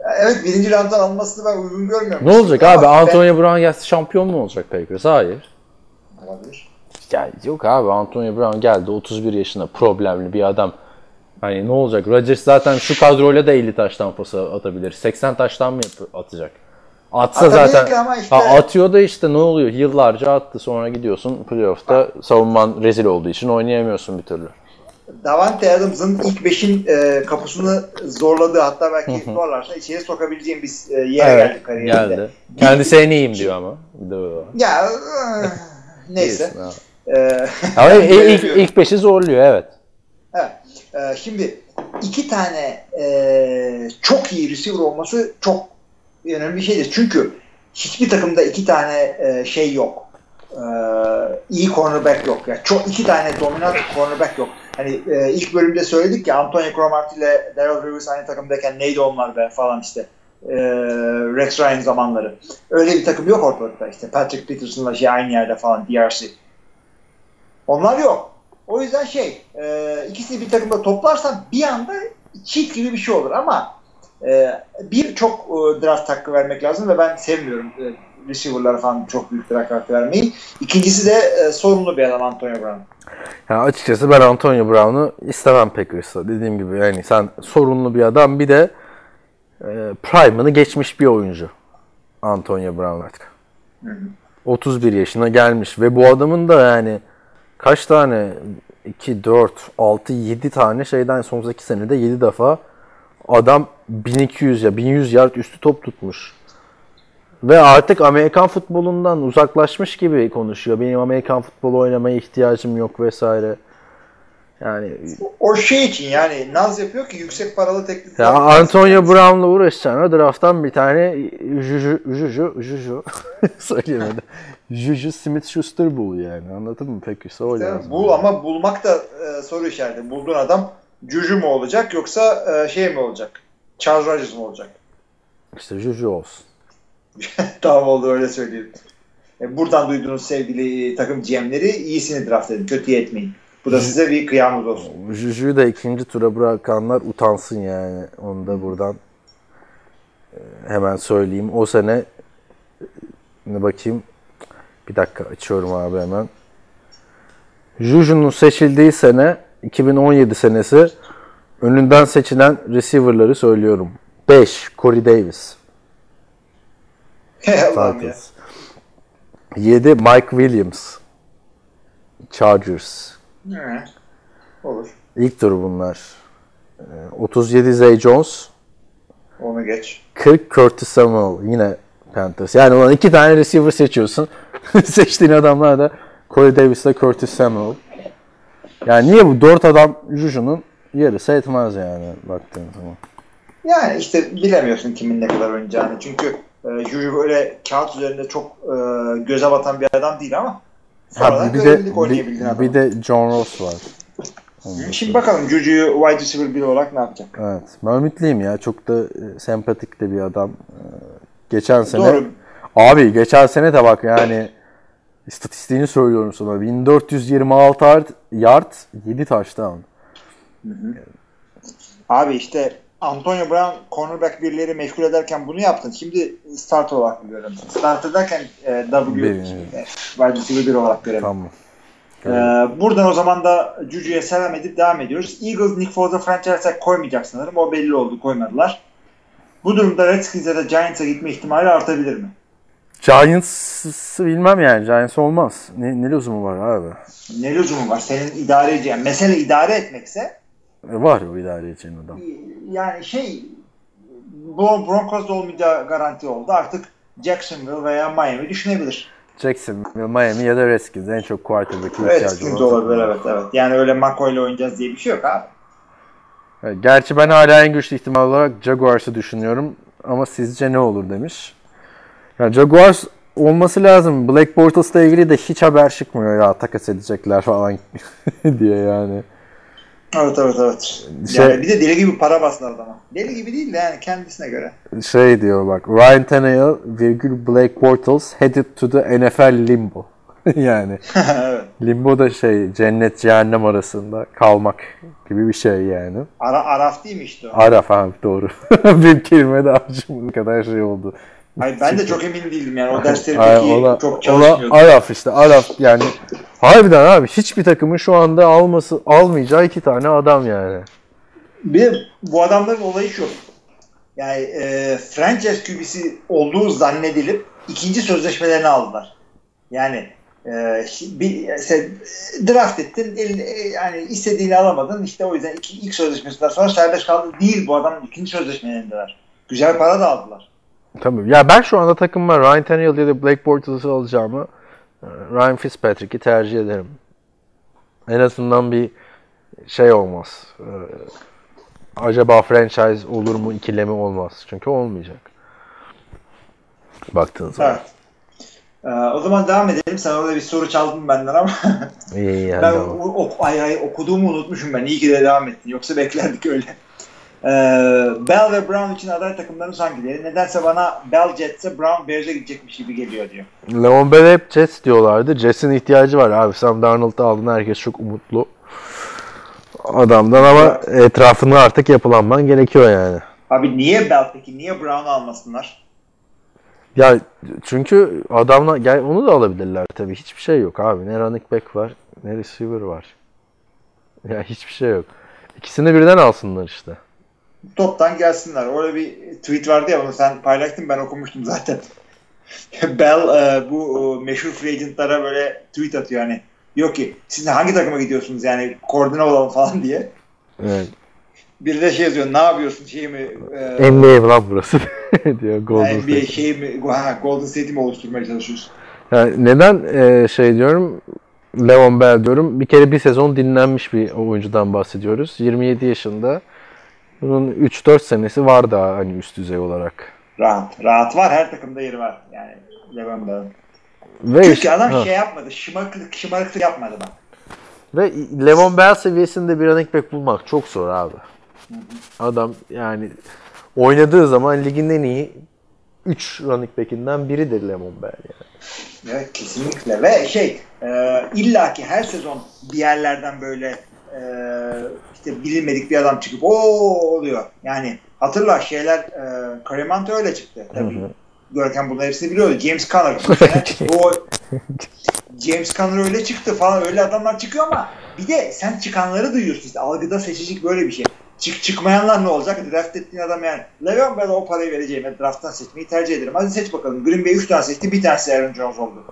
S2: Ya Evet birinci round'dan almasını ben uygun görmüyorum.
S3: Ne olacak abi?
S2: ben-
S3: Antonio Brown gelse şampiyon mu olacak Packers? Hayır.
S2: Olabilir.
S3: Ya yok abi Antonio Brown geldi 31 yaşında problemli bir adam. Hani ne olacak? Rodgers zaten şu kadroyla da 50 taştan pası atabilir. 80 taştan mı atacak? Atsa
S2: Atabilir
S3: zaten
S2: işte-
S3: ha, atıyor da işte ne oluyor? Yıllarca attı sonra gidiyorsun playoff'ta savunman rezil olduğu için oynayamıyorsun bir türlü.
S2: Davante Adams'ın ilk 5'in e, kapısını zorladığı hatta belki zorlarsa içeri sokabileceğim bir e, yere geldi kariyerinde.
S3: geldi. Kendisi en iyiyim diyor ama.
S2: Ya e, neyse.
S3: Diyorsun abi.
S2: E,
S3: Ama ilk, ilk, beşi zorluyor evet.
S2: Evet. E, şimdi iki tane e, çok iyi receiver olması çok önemli bir şeydir. Çünkü hiçbir takımda iki tane e, şey yok. E, iyi cornerback yok. Yani çok iki tane dominant cornerback yok. Hani e, ilk bölümde söyledik ya Antonio Cromartie ile Darrell Rivers aynı takımdayken neydi onlar be falan işte. E, Rex Ryan zamanları. Öyle bir takım yok ortalıkta işte. Patrick Peterson'la şey aynı yerde falan DRC. Onlar yok. O yüzden şey e, ikisini bir takımda toplarsan bir anda cheat gibi bir şey olur ama e, bir çok e, draft hakkı vermek lazım ve ben sevmiyorum e, receiver'lara falan çok büyük draft hakkı vermeyi. İkincisi de e, sorumlu bir adam Antonio Brown.
S3: Ya açıkçası ben Antonio Brown'u istemem Packers'ta. Dediğim gibi yani sen sorunlu bir adam bir de e, prime'ını geçmiş bir oyuncu. Antonio Brown artık. 31 yaşına gelmiş ve bu adamın da yani kaç tane 2, 4, 6, 7 tane şeyden son 2 senede 7 defa adam 1200 ya 1100 yard üstü top tutmuş. Ve artık Amerikan futbolundan uzaklaşmış gibi konuşuyor. Benim Amerikan futbolu oynamaya ihtiyacım yok vesaire. Yani
S2: O şey için yani naz yapıyor ki yüksek paralı teklif.
S3: ya Antonio Brown'la uğraşacağına drafttan bir tane Juju Juju Juju söyleyemedim. Juju Smith-Schuster bul yani. Anladın mı? Peki o lazım.
S2: Bul ama bulmak da e, soru işareti. Bulduğun adam Juju mu olacak yoksa e, şey mi olacak? Charles Rodgers mu olacak?
S3: İşte Juju olsun.
S2: tamam oldu öyle söyleyeyim. E, buradan duyduğunuz sevgili takım GM'leri iyisini draft edin. Kötüye etmeyin. Bu da size bir kıyamız olsun.
S3: Juju'yu da ikinci tura bırakanlar utansın yani. Onu da buradan e, hemen söyleyeyim. O sene e, ne bakayım. Bir dakika açıyorum abi hemen. Juju'nun seçildiği sene 2017 senesi önünden seçilen receiver'ları söylüyorum. 5 Corey Davis. Titans. 7 Mike Williams. Chargers.
S2: Hı. Olur.
S3: İlk tur bunlar. Ee, 37 Zay Jones.
S2: Onu geç.
S3: 40 Curtis Samuel. Yine Panthers. Yani ulan iki tane receiver seçiyorsun. Seçtiğin adamlar da Corey Davis'le Curtis Samuel. Yani niye bu dört adam Juju'nun yarısı etmez yani baktığın zaman.
S2: Yani işte bilemiyorsun kimin ne kadar oynayacağını. Çünkü e, Juju böyle kağıt üzerinde çok e, göze batan bir adam değil ama sonradan
S3: bir de
S2: oynayabildiğin
S3: bir,
S2: adamı.
S3: bir de John Ross var.
S2: Şimdi bakalım Juju'yu wide receiver biri olarak ne yapacak?
S3: Evet. Ben ümitliyim ya. Çok da e, sempatik de bir adam. E, Geçen sene
S2: Doğru.
S3: Abi geçen sene de bak yani istatistiğini söylüyorum sana. 1426 yard, yard 7 touchdown.
S2: Abi işte Antonio Brown cornerback birileri meşgul ederken bunu yaptın. Şimdi start olarak biliyorum. Start ederken e, W e, wide receiver bir olarak görelim.
S3: Tamam.
S2: Ee, buradan o zaman da Juju'ya selam edip devam ediyoruz. Eagles Nick Foles'a franchise koymayacak sanırım. O belli oldu. Koymadılar. Bu durumda Redskins'e de Giants'a gitme ihtimali artabilir mi?
S3: Giants'ı bilmem yani. Giants olmaz. Ne, ne lüzumu var abi?
S2: Ne lüzumu var? Senin idare edeceğin. Mesele idare etmekse
S3: E, var o idare edeceğin adam.
S2: yani şey Bron- Broncos'da olmayacağı garanti oldu. Artık Jacksonville veya Miami düşünebilir.
S3: Jacksonville, Miami ya da Redskins en çok quarterback'e ihtiyacı
S2: Redskins
S3: olan
S2: olabilir
S3: takımlar.
S2: evet evet. Yani öyle McCoy ile oynayacağız diye bir şey yok abi.
S3: Gerçi ben hala en güçlü ihtimal olarak Jaguars'ı düşünüyorum. Ama sizce ne olur demiş. Yani Jaguars olması lazım. Black Bortles'la ilgili de hiç haber çıkmıyor ya takas edecekler falan diye yani.
S2: Evet evet evet.
S3: Şey-
S2: Yani bir de deli gibi para bastılar adama. Deli gibi değil de yani kendisine göre.
S3: Şey diyor bak Ryan Tannehill virgül Blake Bortles headed to the NFL limbo. yani
S2: evet.
S3: limbo da şey cennet cehennem arasında kalmak gibi bir şey yani.
S2: Ara, Araf değil mi işte o?
S3: Araf abi doğru. bir kelime de harcım bu kadar şey oldu.
S2: Hayır, ben de çok emin değildim yani. O dersleri peki çok çalışmıyordum.
S3: Araf işte Araf yani harbiden abi hiçbir takımın şu anda alması almayacağı iki tane adam yani.
S2: Bir de bu adamların olayı şu. Yani e, franchise QB'si olduğu zannedilip ikinci sözleşmelerini aldılar. Yani e, bir se- draft ettin, elini, e, yani istediğini alamadın. İşte o yüzden iki, ilk sözleşmesinden sonra serbest kaldı. Değil bu adam ikinci sözleşmelerindeler. Güzel para da aldılar.
S3: Tabii. Ya ben şu anda takımıma Ryan Tannehill ya da Blake Bortles'ı alacağımı e, Ryan Fitzpatrick'i tercih ederim. En azından bir şey olmaz. Ee, acaba franchise olur mu ikilemi olmaz. Çünkü olmayacak. Baktığın zaman.
S2: Evet. E, o zaman devam edelim. Sen orada bir soru çaldın benden ama
S3: İyi iyi
S2: ben o, o- ay, ay, okuduğumu unutmuşum ben. İyi ki de devam ettin. Yoksa beklerdik öyle. Ee, Bell ve Brown için aday takımlarımız hangileri? Nedense bana Bell Jets'e Brown Bears'e gidecekmiş gibi geliyor diyor.
S3: Leon Bell hep Jets diyorlardı. Jets'in ihtiyacı var abi. Sam Darnold'u aldın herkes çok umutlu. Adamdan ama etrafını artık yapılanman gerekiyor yani.
S2: Abi niye Bell peki? Niye Brown'u almasınlar?
S3: Ya çünkü adamla gel onu da alabilirler tabii. Hiçbir şey yok abi. Ne running back var, ne receiver var. Ya hiçbir şey yok. İkisini birden alsınlar işte.
S2: Toptan gelsinler. Öyle bir tweet vardı ya onu sen paylaştın ben okumuştum zaten. Bell e, bu e, meşhur free agentlara böyle tweet atıyor hani. Yok ki siz hangi takıma gidiyorsunuz yani koordine olalım falan diye.
S3: Evet.
S2: Biri de şey yazıyor ne yapıyorsun şey mi e,
S3: NBA lan burası diyor Golden
S2: NBA
S3: State.
S2: şey mi ha, Golden State'i mi oluşturmaya çalışıyorsun?
S3: Yani neden e, şey diyorum Leon Bell diyorum. Bir kere bir sezon dinlenmiş bir oyuncudan bahsediyoruz. 27 yaşında. Bunun 3-4 senesi var daha hani üst düzey olarak.
S2: Rahat. Rahat var. Her takımda yeri var. Yani Levan Bell'in.
S3: Ve
S2: Çünkü
S3: işte-
S2: adam
S3: ha.
S2: şey yapmadı. Şımarıklık, şımarıklık yapmadı bak.
S3: Ve Levon Bell seviyesinde bir running back bulmak çok zor abi. Adam yani oynadığı zaman ligin en iyi 3 running back'inden biridir Levon Bell yani.
S2: Evet kesinlikle. Ve şey e, illaki her sezon bir yerlerden böyle e, işte bilinmedik bir adam çıkıp o oluyor. Yani hatırla şeyler e, Karemanto öyle çıktı. Tabii. Görkem bunların hepsini biliyordu. James Conner. o James Conner öyle çıktı falan öyle adamlar çıkıyor ama bir de sen çıkanları duyuyorsun işte algıda seçicilik böyle bir şey. Çık çıkmayanlar ne olacak? Draft ettiğin adam yani Le'Veon Bell'e o parayı vereceğime drafttan seçmeyi tercih ederim. Hadi seç bakalım. Green Bay 3 tane seçti. Bir tanesi Aaron Jones oldu.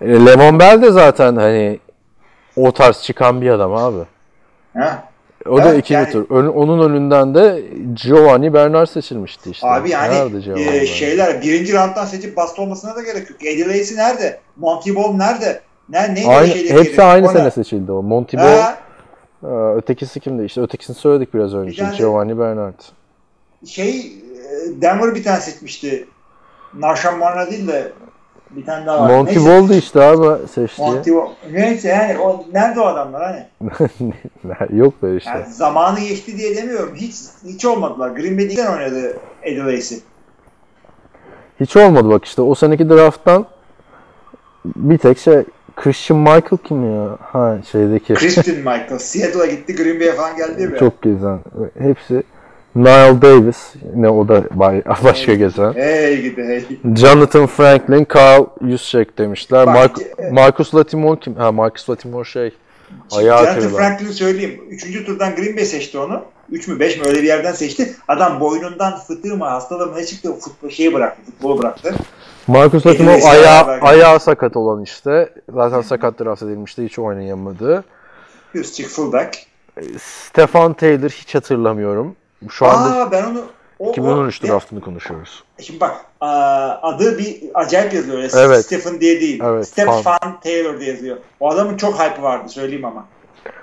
S3: E, Levon Bell de zaten hani o tarz çıkan bir adam abi.
S2: Ha?
S3: O da ikinci
S2: yani-
S3: tur. Ön- onun önünden de Giovanni Bernard seçilmişti işte.
S2: Abi yani e, şeyler birinci rounddan seçip bast olmasına da gerek yok. Eddie Lacy nerede? Monty Ball nerede? Ne, neydi
S3: Aynı, hepsi aynı
S2: O ne?
S3: sene seçildi o. Monty Ball, ötekisi kimdi? İşte ötekisini söyledik biraz önce.
S2: Bir
S3: Giovanni Bernard.
S2: şey e, Denver bir tane seçmişti. Narshan Marna değil de bir tane daha var.
S3: Monty. Ball'du işte abi seçtiği.
S2: Monty. Neyse yani o, nerede o adamlar hani?
S3: Yok böyle işte.
S2: Yani zamanı geçti diye demiyorum. Hiç hiç olmadılar. Green Bay'den oynadı Lacy.
S3: Hiç olmadı bak işte o seneki drafttan bir tek şey Christian Michael kim ya? Ha şeydeki
S2: Christian Michael. Seattle'a gitti Green Bay'e falan geldi mi?
S3: çok gezen. Hepsi Niall Davis ne o da başka gezen.
S2: Hey gidi hey.
S3: Jonathan Franklin, Carl Juszczyk demişler.
S2: Bak,
S3: Mark-
S2: e-
S3: Marcus Latimore kim? Ha Marcus Latimore şey. Ayağı
S2: Jonathan
S3: kırılan.
S2: Franklin'i söyleyeyim. Üçüncü turdan Green Bay seçti onu. Üç mü beş mi öyle bir yerden seçti. Adam boynundan fıtığı mı hastalığı mı ne çıktı futbol şeyi bıraktı. Futbolu bıraktı.
S3: Marcus
S2: Ehliyesi
S3: ayağı, ayağı sakat olan işte. Zaten sakat draft edilmişti. Hiç oynayamadı.
S2: Hüsçik fullback.
S3: Stefan Taylor hiç hatırlamıyorum. Şu anda
S2: Aa ben onu o,
S3: 2013
S2: o-
S3: draftını konuşuyoruz.
S2: Şimdi bak adı bir acayip yazıyor. Öyle
S3: Evet.
S2: Stephen diye değil.
S3: Evet,
S2: Stefan
S3: fan.
S2: Taylor diye yazıyor. O adamın çok hype'ı vardı söyleyeyim ama.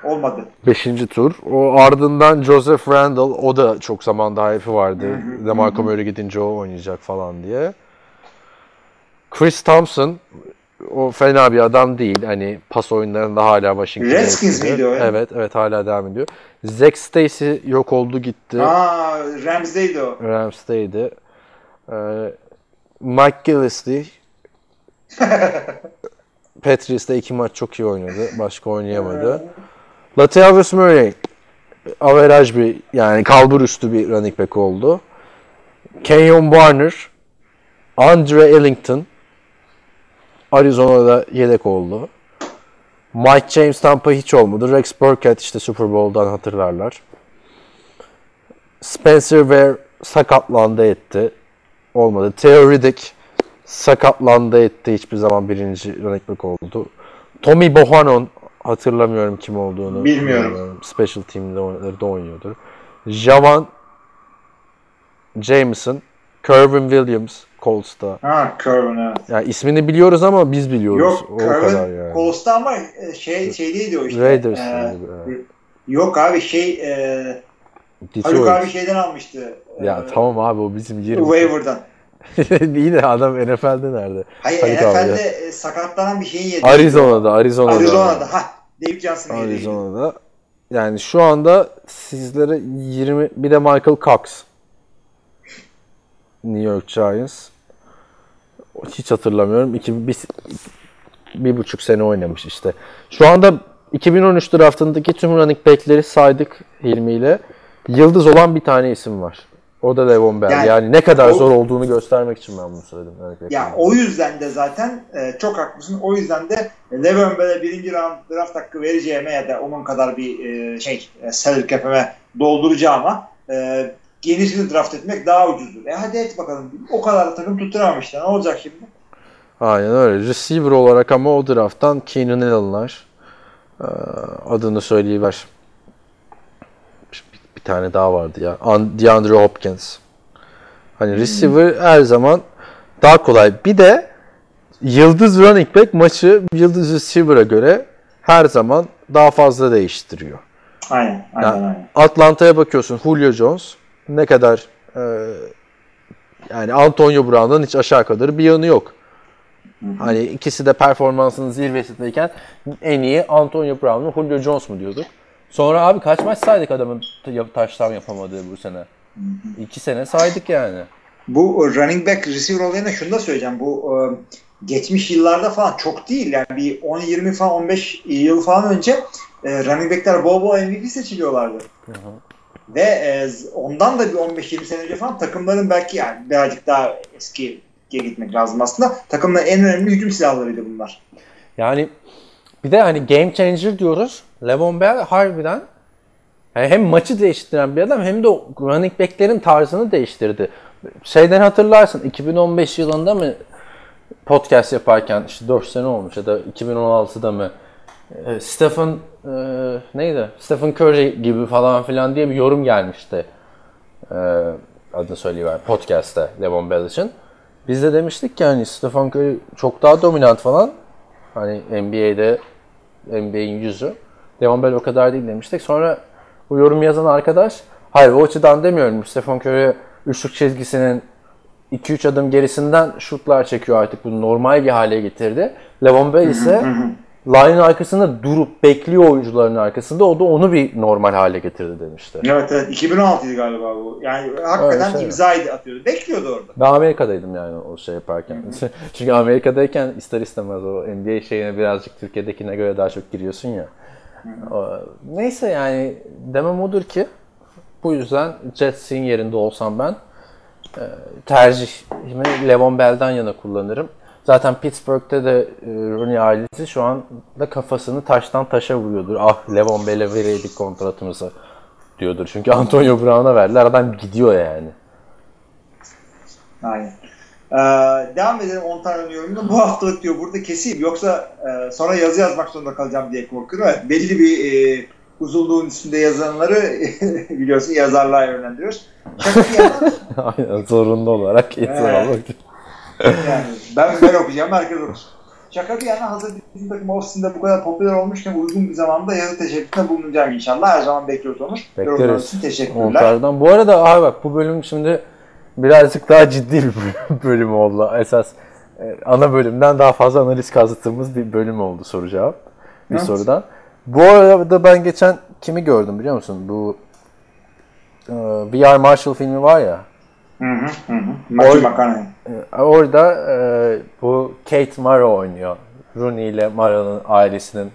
S2: Olmadı.
S3: Beşinci tur. O ardından Joseph Randall. O da çok zamanda hype'ı vardı. DeMarco Murray gidince o oynayacak falan diye. Chris Thompson o fena bir adam değil. Hani pas oyunlarında hala Washington'da.
S2: Redskins miydi o?
S3: Evet, evet hala devam ediyor. Zach Stacy yok oldu gitti.
S2: Aa Rams'deydi o.
S3: Rams'teydi. Ee, Mike Gillisley Patriots'ta iki maç çok iyi oynadı. Başka oynayamadı. Latavius Murray averaj bir yani kalbur üstü bir running back oldu. Kenyon Warner Andre Ellington Arizona'da yedek oldu. Mike James Tampa hiç olmadı. Rex Burkhead işte Super Bowl'dan hatırlarlar. Spencer Ware sakatlandı etti. Olmadı. Theo Riddick sakatlandı etti. Hiçbir zaman birinci running back oldu. Tommy Bohanon hatırlamıyorum kim olduğunu.
S2: Bilmiyorum.
S3: Special team'de oyn- da oynuyordur. Javan Jameson, Kervin Williams Colts'ta.
S2: Ha Curvin evet.
S3: Yani ismini biliyoruz ama biz biliyoruz.
S2: Yok
S3: o kadar
S2: Curvin
S3: yani.
S2: Colts'ta ama e, şey şeydeydi o işte.
S3: Raiders
S2: Ee,
S3: gibi,
S2: yok abi şey e, Haluk
S3: Detroit.
S2: abi şeyden almıştı.
S3: Ya
S2: Ee,
S3: tamam abi o bizim yerimiz.
S2: Waiver'dan.
S3: İyi de adam NFL'de nerede?
S2: Hayır
S3: Haluk abi
S2: NFL'de
S3: ya.
S2: e, sakatlanan bir şeyin yedi.
S3: Arizona'da, Arizona'da.
S2: Arizona'da. Ha David Johnson'ın yedi.
S3: Arizona'da. Yani şu anda sizlere 20 bir de Michael Cox. New York Giants. Hiç hatırlamıyorum. İki, bir, bir buçuk sene oynamış işte. Şu anda 2013 draftındaki tüm running back'leri saydık Hilmi ile. Yıldız olan bir tane isim var. O da Levon Bell. Yani,
S2: Yani
S3: ne kadar
S2: o-
S3: zor olduğunu göstermek için ben bunu söyledim. back
S2: Ya o yüzden de zaten e, çok haklısın. O yüzden de Le'Veon Bell'e birinci round draft hakkı vereceğime ya da onun kadar bir e, şey e, salary cap'ime dolduracağıma e, yenisini draft etmek daha ucuzdur. E hadi et bakalım. O kadar da takım tutturamamışlar. Ne olacak şimdi?
S3: Aynen öyle. Receiver olarak ama o drafttan Keenan Allen'lar Ee, adını söyleyiver. Bir, bir tane daha vardı ya. An- DeAndre Hopkins. Hani receiver her zaman daha kolay. Bir de yıldız running back maçı yıldız receiver'a göre her zaman daha fazla değiştiriyor.
S2: Aynen. Aynen.
S3: Ya,
S2: aynen.
S3: Atlanta'ya bakıyorsun Julio Jones ne kadar e, yani Antonio Brown'dan hiç aşağı kadar bir yanı yok. Hani ikisi de performansının zirvesindeyken en iyi Antonio Brown mu Julio Jones mu diyorduk. Sonra abi kaç maç saydık adamın ta- taştan yapamadığı bu sene. İki sene saydık yani.
S2: Bu running back receiver olayına şunu da söyleyeceğim. Bu e, geçmiş yıllarda falan çok değil. Yani bir 10-20 falan 15 yıl falan önce e, running backler bol bol MVP seçiliyorlardı. Ve e, ondan da bir 15-20 sene önce falan takımların belki yani birazcık daha eskiye gitmek lazım aslında. Takımların en önemli hücum silahlarıydı bunlar.
S3: Yani bir de hani game changer diyoruz. Levon Bell harbiden yani hem maçı değiştiren bir adam hem de running back'lerin tarzını değiştirdi. Şeyden hatırlarsın 2015 yılında mı podcast yaparken işte 4 sene olmuş ya da 2016'da mı e, Stephen e, neydi? Stephen Curry gibi falan filan diye bir yorum gelmişti. E, adını söyleyiver podcast'te Levon Bell için. Biz de demiştik ki hani Stephen Curry çok daha dominant falan. Hani NBA'de NBA'in yüzü. Levon Bell o kadar değil demiştik. Sonra bu yorum yazan arkadaş hayır o açıdan demiyorum. Stephen Curry üçlük çizgisinin 2-3 adım gerisinden şutlar çekiyor artık. Bunu normal bir hale getirdi. Levon Bell ise line'ın arkasında durup bekliyor oyuncuların arkasında. O da onu bir normal hale getirdi demişti.
S2: Evet evet 2016'ydı galiba bu. Yani hakikaten
S3: Öyle şey.
S2: imzaydı atıyordu. Bekliyordu orada.
S3: Ben Amerika'daydım yani o şey yaparken. Çünkü Amerika'dayken ister istemez o NBA şeyine birazcık Türkiye'dekine göre daha çok giriyorsun ya. Neyse yani demem odur ki bu yüzden Jets'in yerinde olsam ben e, tercihimi Levon Bell'den yana kullanırım. Zaten Pittsburgh'te de e, Rooney ailesi şu anda kafasını taştan taşa vuruyordur. Ah Levon Bell'e vereydik kontratımızı diyordur. Çünkü Antonio Brown'a verdiler. Adam gidiyor yani.
S2: Aynen. Ee, devam edelim 10 tane yorumda. Bu haftalık diyor burada keseyim. Yoksa e, sonra yazı yazmak zorunda kalacağım diye korkuyorum. Evet, belli bir e, uzunluğun üstünde yazanları biliyorsun yazarlığa yönlendiriyoruz. Şaka
S3: Aynen zorunda olarak
S2: Evet.
S3: olmak.
S2: yani ben, ben okuyacağım herkes okusun. Şaka bir yana hazır bizim takım ofisinde bu kadar popüler olmuşken uygun bir zamanda yazı teşebbüsünde bulunacağım inşallah. Her zaman bekliyoruz Onur.
S3: Bekleriz.
S2: için teşekkürler.
S3: Onlardan. Bu arada abi bak bu bölüm şimdi birazcık daha ciddi bir bölüm- oldu. Esas e, ana bölümden daha fazla analiz kazıttığımız bir bölüm oldu soru cevap. Bir
S2: Evet.
S3: sorudan. Bu arada ben geçen kimi gördüm biliyor musun? Bu e, VR Marshall filmi var ya.
S2: Hı hı hı. Matthew McConaughey.
S3: E, Orada e, bu Kate Mara oynuyor. Rooney ile Mara'nın ailesinin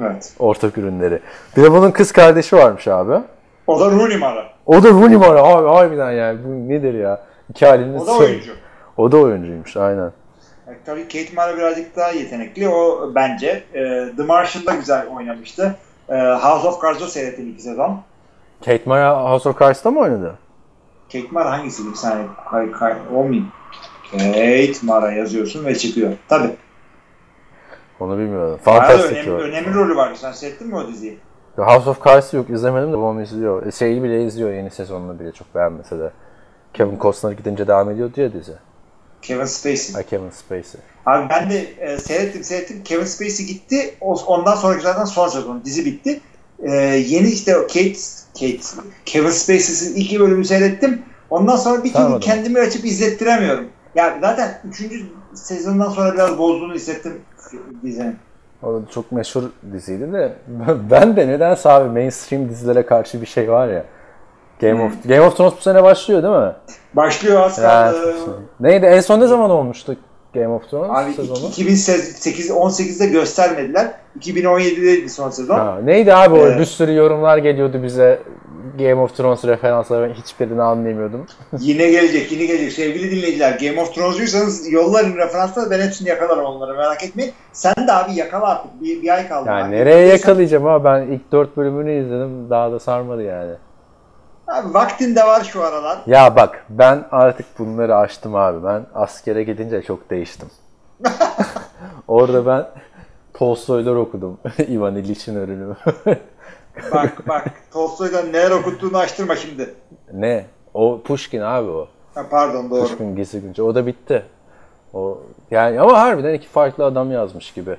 S2: Evet.
S3: ortak ürünleri. Bir de bunun kız kardeşi varmış abi.
S2: O da Rooney Mara.
S3: O da Rooney Mara abi harbiden yani bu nedir ya? İki halinin
S2: O da oyuncu.
S3: O da oyuncuymuş aynen.
S2: Yani tabii Kate Mara birazcık daha yetenekli. O bence. E, The Martian'da güzel oynamıştı. E, House of Cards'da seyrettim iki sezon.
S3: Kate Mara House of Cards'ta mı oynadı?
S2: Kate Mara hangisiydi? Bir saniye. Kay, kay, olmayayım. Kate Mara yazıyorsun ve çıkıyor. Tabii.
S3: Onu bilmiyorum. Fantastik
S2: önemli,
S3: o.
S2: önemli rolü vardı. Sen seyrettin mi o diziyi?
S3: House of Cards'ı yok izlemedim de babam izliyor. E, Şeyi bile izliyor yeni sezonunu bile çok beğenmese de. Kevin Costner gidince devam ediyor diye dizi.
S2: Kevin Spacey.
S3: Ay Kevin Spacey.
S2: Abi ben de e, seyrettim seyrettim. Kevin Spacey gitti. O, ondan sonraki zaten son sezon. Dizi bitti. E, yeni işte Kate, Kate, Kevin Spacey'sin iki bölümü seyrettim. Ondan sonra bir türlü kendimi açıp izlettiremiyorum. Ya zaten üçüncü sezondan sonra biraz bozduğunu hissettim dizinin.
S3: O da çok meşhur diziydi de ben de nedense abi mainstream dizilere karşı bir şey var ya. Game of Game of Thrones bu sene başlıyor değil mi?
S2: Başlıyor az
S3: Yani, neydi? En son ne zaman olmuştu Game of Thrones
S2: Abi
S3: sezonu?
S2: 2008 18'de göstermediler. 2017'deydi son sezon.
S3: Ha, neydi abi o?
S2: Evet.
S3: Bir sürü yorumlar geliyordu bize. Game of Thrones referansları ben hiçbirini anlayamıyordum.
S2: Yine gelecek, yine gelecek. Sevgili dinleyiciler, Game of Thrones'cuysanız yolların referansları ben hepsini yakalarım onları merak etmeyin. Sen de abi yakala artık. Bir, bir ay kaldı.
S3: Yani
S2: abi.
S3: nereye yakalayacağım abi ben ilk dört bölümünü izledim daha da sarmadı yani.
S2: Abi vaktin de var şu aralar.
S3: Ya bak ben artık bunları açtım abi ben askere gidince çok değiştim. Orada ben Tolstoylar okudum. Ivan İliç'in ölümü.
S2: Bak bak Tolstoy'dan neler okuttuğunu açtırma şimdi.
S3: ne? O Pushkin abi o.
S2: Ha, pardon doğru.
S3: Pushkin Gizli Günce. O da bitti. O yani ama harbiden iki farklı adam yazmış gibi.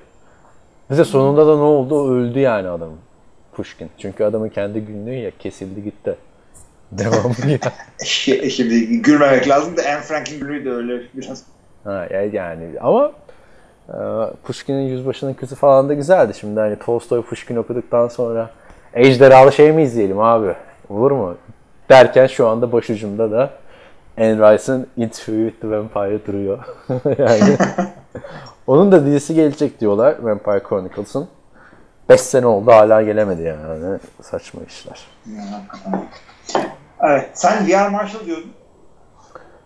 S3: Bize sonunda da ne oldu? Öldü yani adam. Pushkin. Çünkü adamın kendi günlüğü ya kesildi gitti. Devamı ya.
S2: Şi- Şimdi gülmemek lazım da Anne Frank'in gülüğü de öyle biraz.
S3: Ha, ya- yani ama e, Pushkin'in Yüzbaşı'nın Kızı falan da güzeldi. Şimdi hani Tolstoy Pushkin okuduktan sonra ejderhalı şey mi izleyelim abi? Olur mu? Derken şu anda başucumda da Anne Rice'ın Interview with the Vampire duruyor. yani onun da dizisi gelecek diyorlar Vampire Chronicles'ın. 5 sene oldu hala gelemedi yani. Saçma işler.
S2: Ya. Evet, sen VR Marshall diyordun.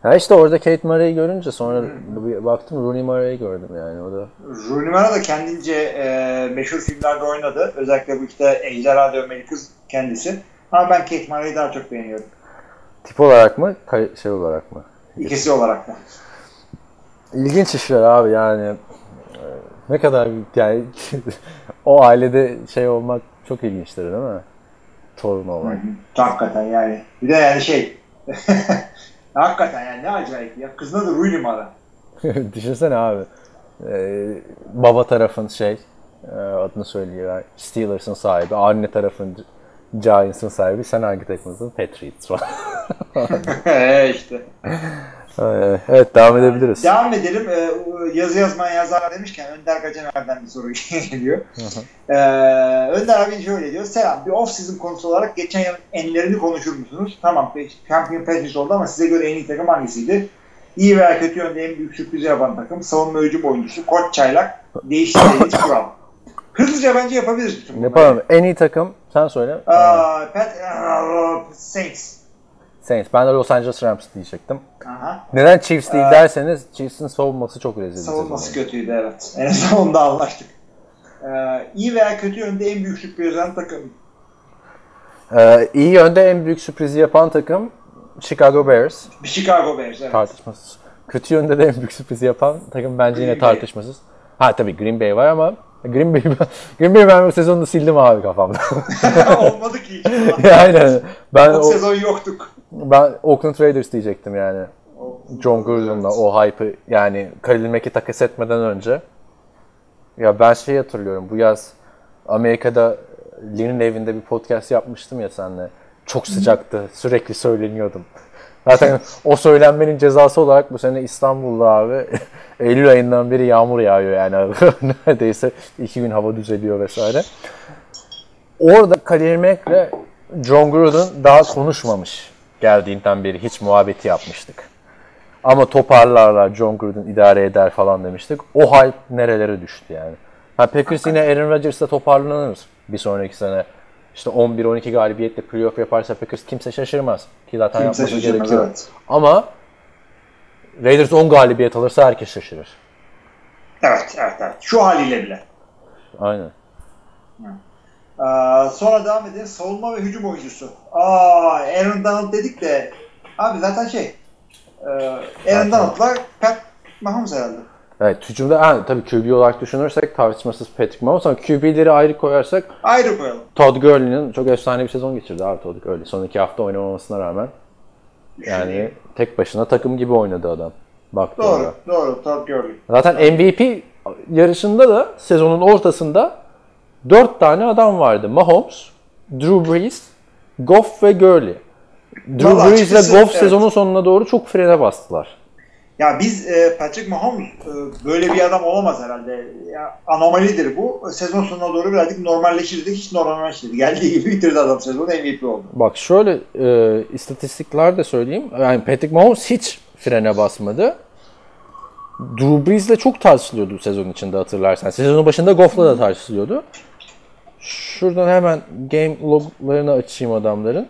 S3: Ha işte orada Kate Mara'yı görünce sonra bir baktım Rooney Mara'yı gördüm yani o da.
S2: Rooney Mara da kendince e, meşhur filmlerde oynadı. Özellikle bu işte Ejderha Dövmeli Kız kendisi. Ama ben Kate Mara'yı daha çok beğeniyorum.
S3: Tip olarak mı? Şey olarak mı?
S2: İkisi olarak da.
S3: İlginç işler abi yani. e, Ne kadar yani o ailede şey olmak çok ilginçtir değil mi? Torun olmak.
S2: Hakikaten yani. Bir de yani şey hakikaten yani ne acayip ya. Kızın adı Rooney Mara.
S3: Düşünsene abi. Ee, baba tarafın şey e, adını söylüyor. Steelers'ın sahibi. Anne tarafın Giants'ın sahibi. Sen hangi takımısın? Patriots falan.
S2: İşte.
S3: Ee, evet devam edebiliriz.
S2: Devam edelim. Ee, yazı yazmayan yazar demişken Önder Gacemer'den bir soru geliyor. Ee, Önder abi şöyle diyor. Selam. Bir off-season konusu olarak geçen yıl enlerini konuşur musunuz? Tamam. Champion Patriots oldu ama size göre en iyi takım hangisiydi? İyi veya kötü yönde en büyük sürprizi yapan takım. Savunma hücum oyuncusu. Koç Çaylak. Değiştirdiğiniz kural. Hızlıca bence yapabiliriz.
S3: Yapalım. En iyi takım sen söyle.
S2: Aa, Pat, Saints.
S3: Saints. Ben de Los Angeles Rams diyecektim.
S2: Aha.
S3: Neden Chiefs değil
S2: Ee,
S3: derseniz Chiefs'in savunması çok rezil.
S2: Savunması kötüydü evet. En azından onda anlaştık. Ee, iyi veya kötü yönde en büyük sürpriz yapan takım.
S3: Ee, iyi yönde en büyük sürprizi yapan takım Chicago Bears.
S2: Chicago Bears evet.
S3: Tartışmasız. Kötü yönde de en büyük sürprizi yapan takım bence yine
S2: Green Bay.
S3: tartışmasız. Ha tabii Green Bay var ama Green Bay Green Bay ben bu sezonu sildim abi kafamda.
S2: Olmadı ki hiç.
S3: Aynen. Ben
S2: o sezon yoktuk.
S3: ben Oakland Raiders diyecektim yani. John Gruden'la o hype'ı yani Khalil Mack'i takas etmeden önce. Ya ben şey hatırlıyorum bu yaz Amerika'da Lee'nin evinde bir podcast yapmıştım ya seninle. Çok sıcaktı. Sürekli söyleniyordum. Zaten o söylenmenin cezası olarak bu sene İstanbul'da abi Eylül ayından beri yağmur yağıyor yani. Neredeyse iki gün hava düzeliyor vesaire. Orada Khalil Mack'le John Gruden daha konuşmamış geldiğinden beri hiç muhabbeti yapmıştık. Ama toparlarlar John Gruden idare eder falan demiştik. O hype nerelere düştü yani. Ha Packers yine Aaron Rodgers'la toparlanır bir sonraki sene. İşte 11-12 galibiyetle playoff yaparsa Packers kimse şaşırmaz. Ki zaten
S2: Kimse
S3: yapması
S2: şaşırmaz
S3: gerekiyor.
S2: evet.
S3: Ama Raiders 10 galibiyet alırsa herkes şaşırır.
S2: Evet, evet, evet. Şu haliyle bile.
S3: Aynen.
S2: Ee, sonra devam edelim. Savunma ve hücum oyuncusu. Aa, Aaron Donald dedik de abi zaten şey e, Aaron Donald'la Pat Mahomes herhalde.
S3: Evet hücumda ha, tabii QB olarak düşünürsek tartışmasız Patrick Mahomes ama QB'leri ayrı koyarsak
S2: Ayrı koyalım.
S3: Todd Gurley'nin çok efsane bir sezon geçirdi abi Todd Gurley. Son iki hafta oynamamasına rağmen. Yani tek başına takım gibi oynadı adam. Baktığında.
S2: Doğru, doğru. Todd Gurley.
S3: Zaten MVP yarışında da sezonun ortasında dört tane adam vardı. Mahomes, Drew Brees, Goff ve Gurley. Drew Brees ile Goff
S2: evet.
S3: sezonun sonuna doğru çok frene bastılar.
S2: Ya biz e, Patrick Mahomes e, böyle bir adam olamaz herhalde. Ya, anomalidir bu. Sezon sonuna doğru birazcık normalleşirdi. Hiç normalleşmedi. Geldiği gibi bitirdi adam sezonu MVP oldu.
S3: Bak şöyle e, istatistikler de söyleyeyim. Yani Patrick Mahomes hiç frene basmadı. Drew Brees'le çok tartışılıyordu sezon içinde hatırlarsan. Sezonun başında Goff'la da tartışılıyordu. Şuradan hemen game loglarını açayım adamların.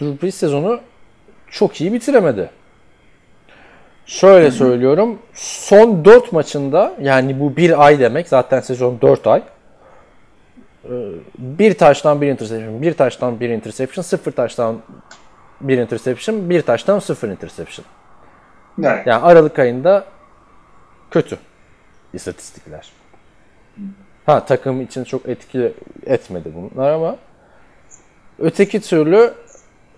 S3: Drew Brees sezonu çok iyi bitiremedi. Şöyle söylüyorum. Son 4 maçında yani bu bir ay demek. Zaten sezon 4 ay. Ee, Bir taştan bir interception, bir taştan bir interception, sıfır taştan bir interception, bir taştan sıfır interception.
S2: Evet.
S3: Yani Aralık ayında kötü istatistikler. Ha takım için çok etkili etmedi bunlar ama öteki türlü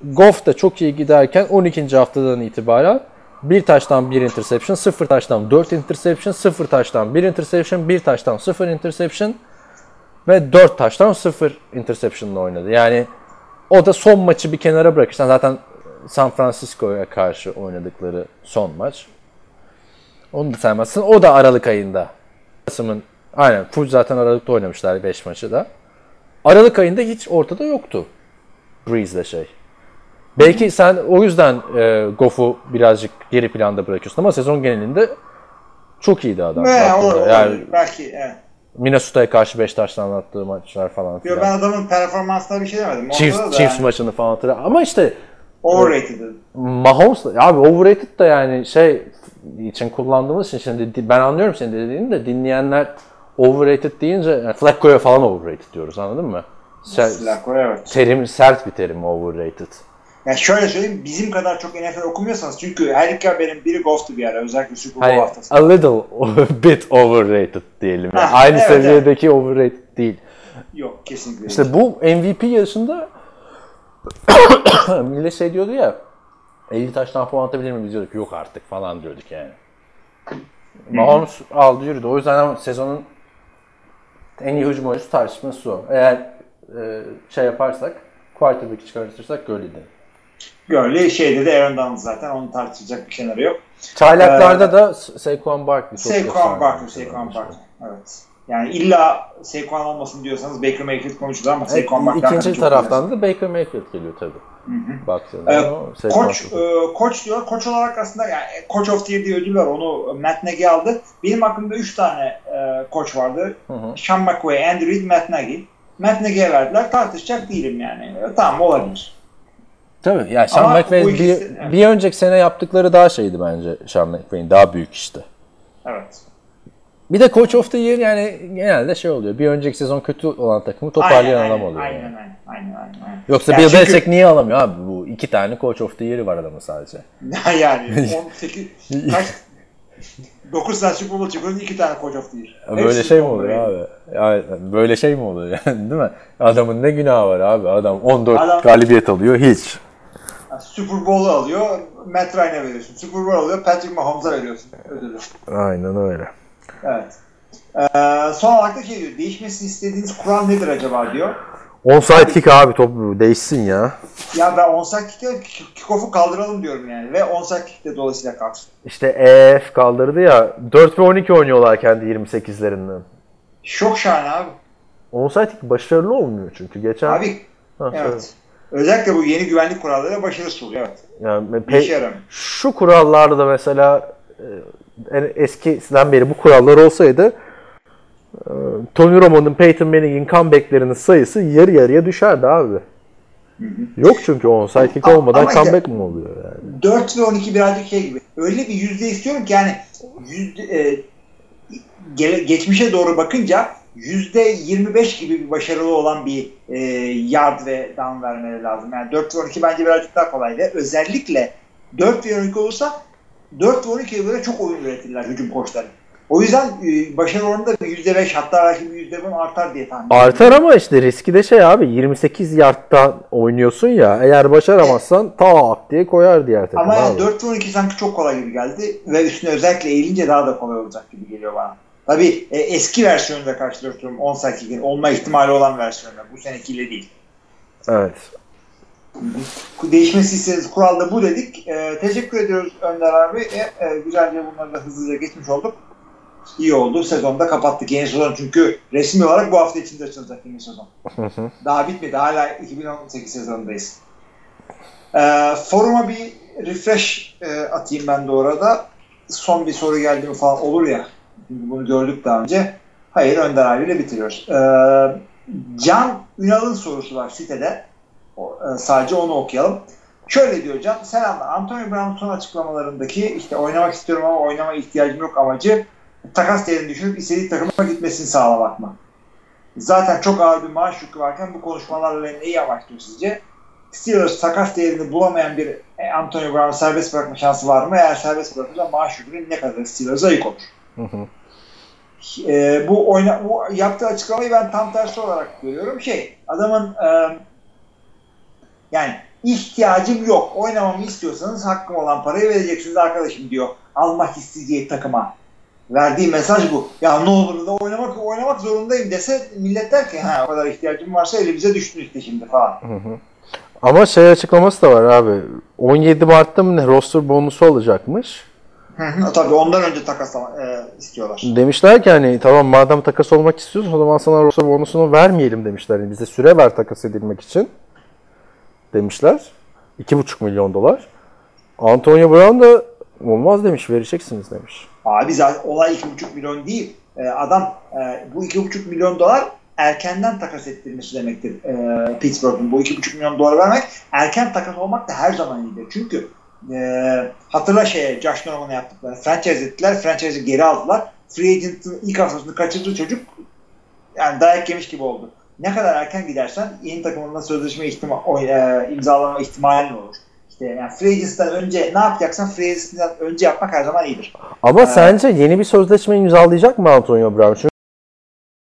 S3: Goff da çok iyi giderken 12. haftadan itibaren bir taştan bir interception, sıfır taştan 4 interception, sıfır taştan bir interception, bir taştan sıfır interception ve 4 taştan 0 interception'la oynadı. Yani o da son maçı bir kenara bırakırsan zaten San Francisco'ya karşı oynadıkları son maç. Onu da saymazsın. O da Aralık ayında. Kasım'ın aynen full zaten Aralık'ta oynamışlar 5 maçı da. Aralık ayında hiç ortada yoktu. Breeze'le şey. Belki sen o yüzden e, Goff'u birazcık geri planda bırakıyorsun ama sezon genelinde çok iyiydi adam. Baktığında.
S2: olur, olur.
S3: yani
S2: Belki evet.
S3: Minnesota'ya karşı 5 taştan attığı maçlar falan filan.
S2: ben adamın performansına bir şey demedim.
S3: Chiefs,
S2: da
S3: Chiefs
S2: yani
S3: maçını falan hatırlıyorum. Ama işte
S2: Overrated dedim.
S3: Mahomes abi overrated da yani şey için kullandığımız için şimdi di- ben anlıyorum senin dediğini de dinleyenler overrated deyince yani Flacco'ya falan overrated diyoruz anladın mı? Ser-
S2: Flacco evet.
S3: terim sert bir terim overrated.
S2: Yani şöyle söyleyeyim bizim kadar çok NFL okumuyorsanız çünkü her iki haberin biri golftu bir ara özellikle Super Bowl
S3: Hani
S2: haftası.
S3: a little bit overrated diyelim. Yani
S2: Ha,
S3: aynı
S2: evet,
S3: seviyedeki overrated değil.
S2: Yok kesinlikle.
S3: İşte bu MVP yarışında millet şey diyordu ya 50 taştan puan atabilir mi? Biz diyorduk yok artık falan diyorduk yani. Mahomes aldı yürüdü. O yüzden sezonun en iyi hücum oyuncusu tartışması o. Eğer e, şey yaparsak quarterback'i çıkartırsak Gurley'di.
S2: Böyle şeyde de Aaron Donald zaten onu tartışacak bir kenarı yok.
S3: Çaylaklarda da Sa- Saquon Barkley.
S2: Saquon Barkley, Saquon. Barkley. Evet. Yani illa Saquon olmasın diyorsanız Baker Mayfield konuşulur ama
S3: Evet,
S2: Saquon Barkley
S3: İkinci taraftan da Baker Mayfield geliyor tabii. Baktığında
S2: Ee, Koç, e, koç diyor. Koç olarak aslında yani Coach of the Year diye ödül var. Onu Matt Nagy aldı. Benim aklımda 3 tane e, koç vardı.
S3: Hı hı.
S2: Sean McVay, Andy Reid, Matt Nagy. Matt Nagy'e verdiler. Tartışacak değilim yani. Tamam olabilir.
S3: Tabii yani Sean
S2: Ama
S3: McVay
S2: bu
S3: bir,
S2: ikisi-
S3: bir önceki sene yaptıkları daha şeydi bence Sean McVay'in daha büyük işte.
S2: Evet.
S3: Bir de Coach of the Year yani genelde şey oluyor. Bir önceki sezon kötü olan takımı toparlayan
S2: Aynen,
S3: adam oluyor.
S2: Aynen,
S3: yani.
S2: aynen, aynen, aynen.
S3: Yoksa
S2: Yani
S3: Bill
S2: çünkü-
S3: Belichick niye alamıyor abi? Bu iki tane Coach of the Year'i var adamın sadece.
S2: yani 18 kaç 9 tane Super Bowl çıkıyor 2 tane Coach of the Year.
S3: Böyle
S2: Hepsi
S3: şey mi oluyor abi? Yani böyle şey mi oluyor yani değil mi? Adamın ne günahı var abi? Adam 14
S2: Adam-
S3: galibiyet alıyor hiç.
S2: Yani Super Bowl'u alıyor, Matt Ryan'e veriyorsun. Super Bowl alıyor, Patrick Mahomes'a veriyorsun ödülü.
S3: Aynen öyle.
S2: Evet. Ee, son olarak da şey diyor, değişmesini istediğiniz kural nedir acaba diyor.
S3: Onside kick abi top değişsin ya.
S2: Ya ben onside kick'te kickoff'u kaldıralım diyorum yani ve onside kick'te dolayısıyla kalksın.
S3: İşte EF kaldırdı ya. 4 ve 12 oynuyorlar kendi 28'lerinden.
S2: Çok şahane abi.
S3: Onside kick başarılı olmuyor çünkü. Geçen
S2: Abi
S3: Ha,
S2: evet. Özellikle bu yeni güvenlik kuralları başarısız oluyor. Evet.
S3: Yani pe- şu kurallarda mesela e, en eskiden beri bu kurallar olsaydı e, Tony Romo'nun Peyton Manning'in comeback'lerinin sayısı yarı yarıya düşerdi abi. Yok çünkü onside kick olmadan
S2: ama
S3: comeback mi oluyor yani?
S2: 4 ve 12 birazcık şey gibi. Öyle bir yüzde istiyorum ki yani yüzde, e, geçmişe doğru bakınca 25 gibi bir başarılı olan bir e, yard ve down vermeleri lazım. Yani 4 ve 12 bence birazcık daha kolaydı. Özellikle 4 ve 12 olursa 4 ve 12'ye göre çok oyun üretirler hücum koçları. O yüzden e, başarı oranı da %5 hatta belki bir %10 artar diye tahmin ediyorum.
S3: Artar ama işte riski de şey abi 28 yardtan oynuyorsun ya eğer başaramazsan tak diye koyar diğer takım
S2: Ama yani
S3: abi.
S2: 4 ve 12 sanki çok kolay gibi geldi ve üstüne özellikle eğilince daha da kolay olacak gibi geliyor bana. Tabii e, eski versiyonuyla karşılaştırıyorum 18 kick'in olma ihtimali olan versiyonla. Bu senekiyle değil.
S3: Evet.
S2: Değişmesi istediğiniz kuralda bu dedik. E, teşekkür ediyoruz Önder abi. E, e, güzelce bunları da hızlıca geçmiş olduk. İyi oldu. Sezonda kapattık yeni sezon çünkü resmi olarak bu hafta içinde açılacak yeni sezon. Daha bitmedi. Hala 2018 sezonundayız. Ee, foruma bir refresh e, atayım ben de orada. Son bir soru geldi mi falan olur ya. Bunu gördük daha önce. Hayır Önder abiyle bitiriyoruz. Ee, Can Ünal'ın sorusu var sitede. O, e, sadece onu okuyalım. Şöyle diyor Can. Selamlar. Antonio Brown'un son açıklamalarındaki işte oynamak istiyorum ama oynama ihtiyacım yok amacı takas değerini düşürüp istediği takıma gitmesini sağlamak mı? Zaten çok ağır bir maaş yükü varken bu konuşmalarla neyi amaçlıyor sizce? Steelers takas değerini bulamayan bir e, Antonio Brown serbest bırakma şansı var mı? Eğer serbest bırakırsa maaş yükünün ne kadar Steelers'a yük olur? E, bu oyna, bu yaptığı açıklamayı ben tam tersi olarak görüyorum. Şey, adamın e, yani ihtiyacım yok. Oynamamı istiyorsanız hakkım olan parayı vereceksiniz arkadaşım diyor. Almak isteyeceği takıma. Verdiği mesaj bu. Ya ne olur da oynamak oynamak zorundayım dese millet der ki ha o kadar ihtiyacım varsa elimize düştün işte şimdi falan.
S3: Ama şey açıklaması da var abi. 17 Mart'ta mı ne roster bonusu alacakmış.
S2: Hı hı, Tabii ondan önce takas e, istiyorlar.
S3: Demişler ki hani tamam madem takas olmak istiyorsun o zaman sana roster bonusunu vermeyelim demişler. Yani bize süre ver takas edilmek için demişler. 2,5 milyon dolar. Antonio Brown da olmaz demiş vereceksiniz demiş.
S2: Abi zaten olay 2,5 milyon değil. E, adam e, bu 2,5 milyon dolar erkenden takas ettirmesi demektir e, Pittsburgh'un. Bu 2,5 milyon dolar vermek erken takas olmak da her zaman iyidir. Çünkü e, hatırla şeye Josh Norman'a yaptıkları. Franchise ettiler. Franchise'i geri aldılar. Free agent'ın ilk haftasını kaçırdığı çocuk yani dayak yemiş gibi oldu. ne kadar erken gidersen yeni takımında sözleşme ihtima o, e, imzalama ihtimalin olur. İşte yani free agency'den önce ne yapacaksan free agency'den önce yapmak her zaman iyidir.
S3: Ama
S2: Ee,
S3: sence yeni bir sözleşme imzalayacak mı Antonio Brown? Çünkü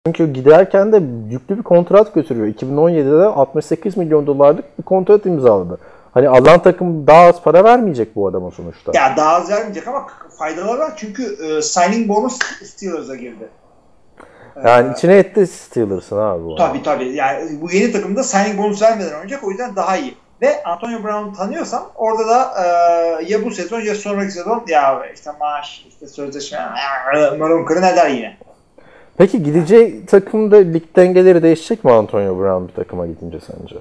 S3: çünkü giderken de yüklü bir kontrat götürüyor. 2017'de 68 milyon dolarlık bir kontrat imzaladı. Hani alan takım daha az para vermeyecek bu adama sonuçta.
S2: Ya daha az vermeyecek ama faydaları var çünkü e, signing bonus Steelers'a girdi.
S3: Yani
S2: Ee,
S3: içine etti Steelers'ın abi bu.
S2: Tabii tabii. Yani bu yeni takımda signing bonus vermeden oynayacak. O yüzden daha iyi. Ve Antonio Brown'u tanıyorsan orada da e, ya bu sezon ya sonraki sezon ya işte maaş, işte sözleşme, Maron Kırı ne der yine.
S3: Peki gideceği takımda lig dengeleri değişecek mi Antonio Brown bir takıma gidince sence?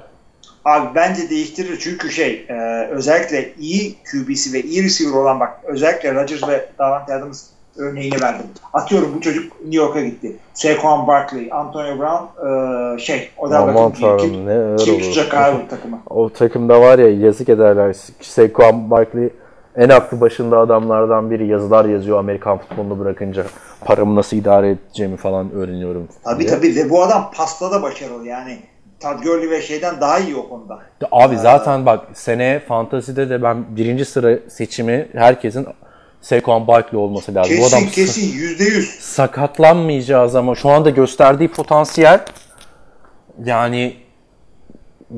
S2: Abi bence değiştirir çünkü şey e, özellikle iyi QB'si ve iyi receiver olan bak özellikle Rodgers ve Davante Adams örneğini verdim. Atıyorum bu çocuk New York'a gitti. Saquon Barkley, Antonio Brown e, şey o da
S3: Aman tanrım
S2: kim,
S3: ne ağır
S2: kim
S3: olur.
S2: tutacak abi bu takımı.
S3: O takımda var ya yazık ederler. Saquon Barkley en aklı başında adamlardan biri yazılar yazıyor Amerikan futbolunu bırakınca. Paramı nasıl idare edeceğimi falan öğreniyorum.
S2: Tabii
S3: diye.
S2: tabii ve bu adam pasta da başarılı yani. Todd Gurley ve şeyden daha iyi o konuda.
S3: Abi zaten bak seneye fantazide de ben birinci sıra seçimi herkesin Saquon Barkley olması lazım. bu
S2: Kesin
S3: adam
S2: kesin yüzde yüz.
S3: sakatlanmayacağız ama şu anda gösterdiği potansiyel yani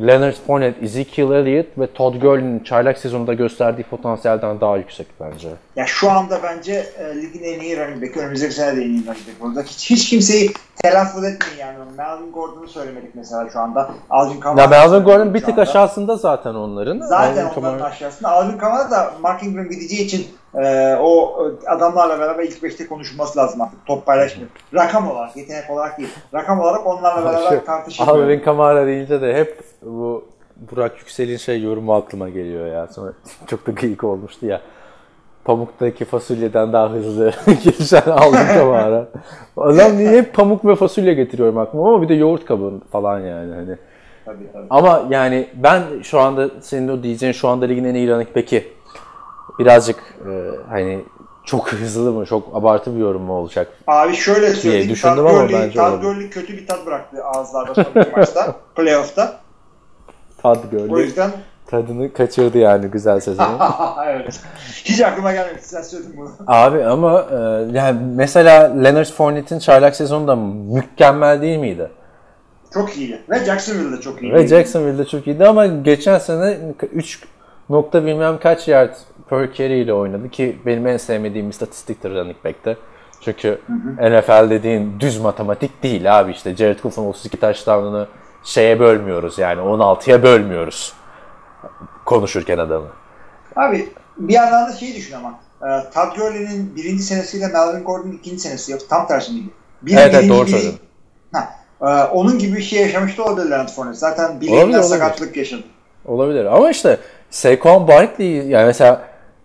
S3: Leonard Fournette, Ezekiel Elliott ve Todd Gurley'nin çaylak sezonunda gösterdiği potansiyelden daha yüksek bence.
S2: Ya şu anda bence e, ligin en iyi running back'i önümüzdeki sene de en iyi running back. Orada hiç, hiç kimseyi telaffuz etmeyin yani. Melvin Gordon'u söylemedik mesela şu anda. Alvin Kamara.
S3: Ya Melvin Gordon bir tık aşağısında zaten onların.
S2: Zaten
S3: Alvin
S2: onların
S3: Kamara-
S2: aşağısında. Alvin Kamara da Mark Ingram gideceği için e, o e, adamlarla beraber ilk beşte konuşulması lazım artık. Top paylaşmıyor. Rakam olarak, yetenek olarak değil. Rakam olarak onlarla beraber tartışılıyor.
S3: Alvin Kamara deyince de hep Burak Yüksel'in şey yorumu aklıma geliyor ya. Sonra çok da gıyık olmuştu ya. Pamuktaki fasulyeden daha hızlı gelişen Alvin Kamara. Adam niye hep pamuk ve fasulye getiriyorum aklıma ama bir de yoğurt kabuğu falan yani. Hani.
S2: Tabii, tabii.
S3: Ama yani ben şu anda senin o diyeceğin şu anda ligin en iyi running peki birazcık e, hani çok hızlı mı çok abartı bir yorum mu olacak?
S2: Abi şöyle söyleyeyim.
S3: düşündüm
S2: Todd
S3: ama
S2: Gurley-
S3: bence.
S2: Gurley kötü bir tat bıraktı ağızlarda son maçta. Playoff'ta.
S3: Tad
S2: O
S3: gördü.
S2: yüzden
S3: Tadını kaçırdı yani güzel sezonu.
S2: evet. Hiç aklıma gelmedi. Sen söyledin bunu.
S3: Abi ama e, yani mesela Leonard Fournette'in çaylak sezonu da mükemmel değil miydi?
S2: Çok iyiydi. Ve Jacksonville'de çok iyiydi.
S3: Ve Jacksonville'de çok iyiydi ama geçen sene 3 nokta bilmem kaç yard per carry ile oynadı ki benim en sevmediğim istatistiktir running back'te. Çünkü NFL dediğin düz matematik değil abi işte Jared Goff'un 32 touchdown'ını şeye bölmüyoruz yani 16'ya bölmüyoruz konuşurken adamı.
S2: Abi bir yandan da şeyi düşün ama. E, Todd Gurley'nin birinci senesiyle Melvin Gordon'un ikinci senesi yok. Tam tersi miydi? Biri
S3: Evet, evet, doğru söyledin.
S2: Ha, e, onun gibi bir şey yaşamış da olabilir Leonard Fournette. Zaten bileğinden sakatlık yaşadı.
S3: Olabilir ama işte Saquon Barkley yani mesela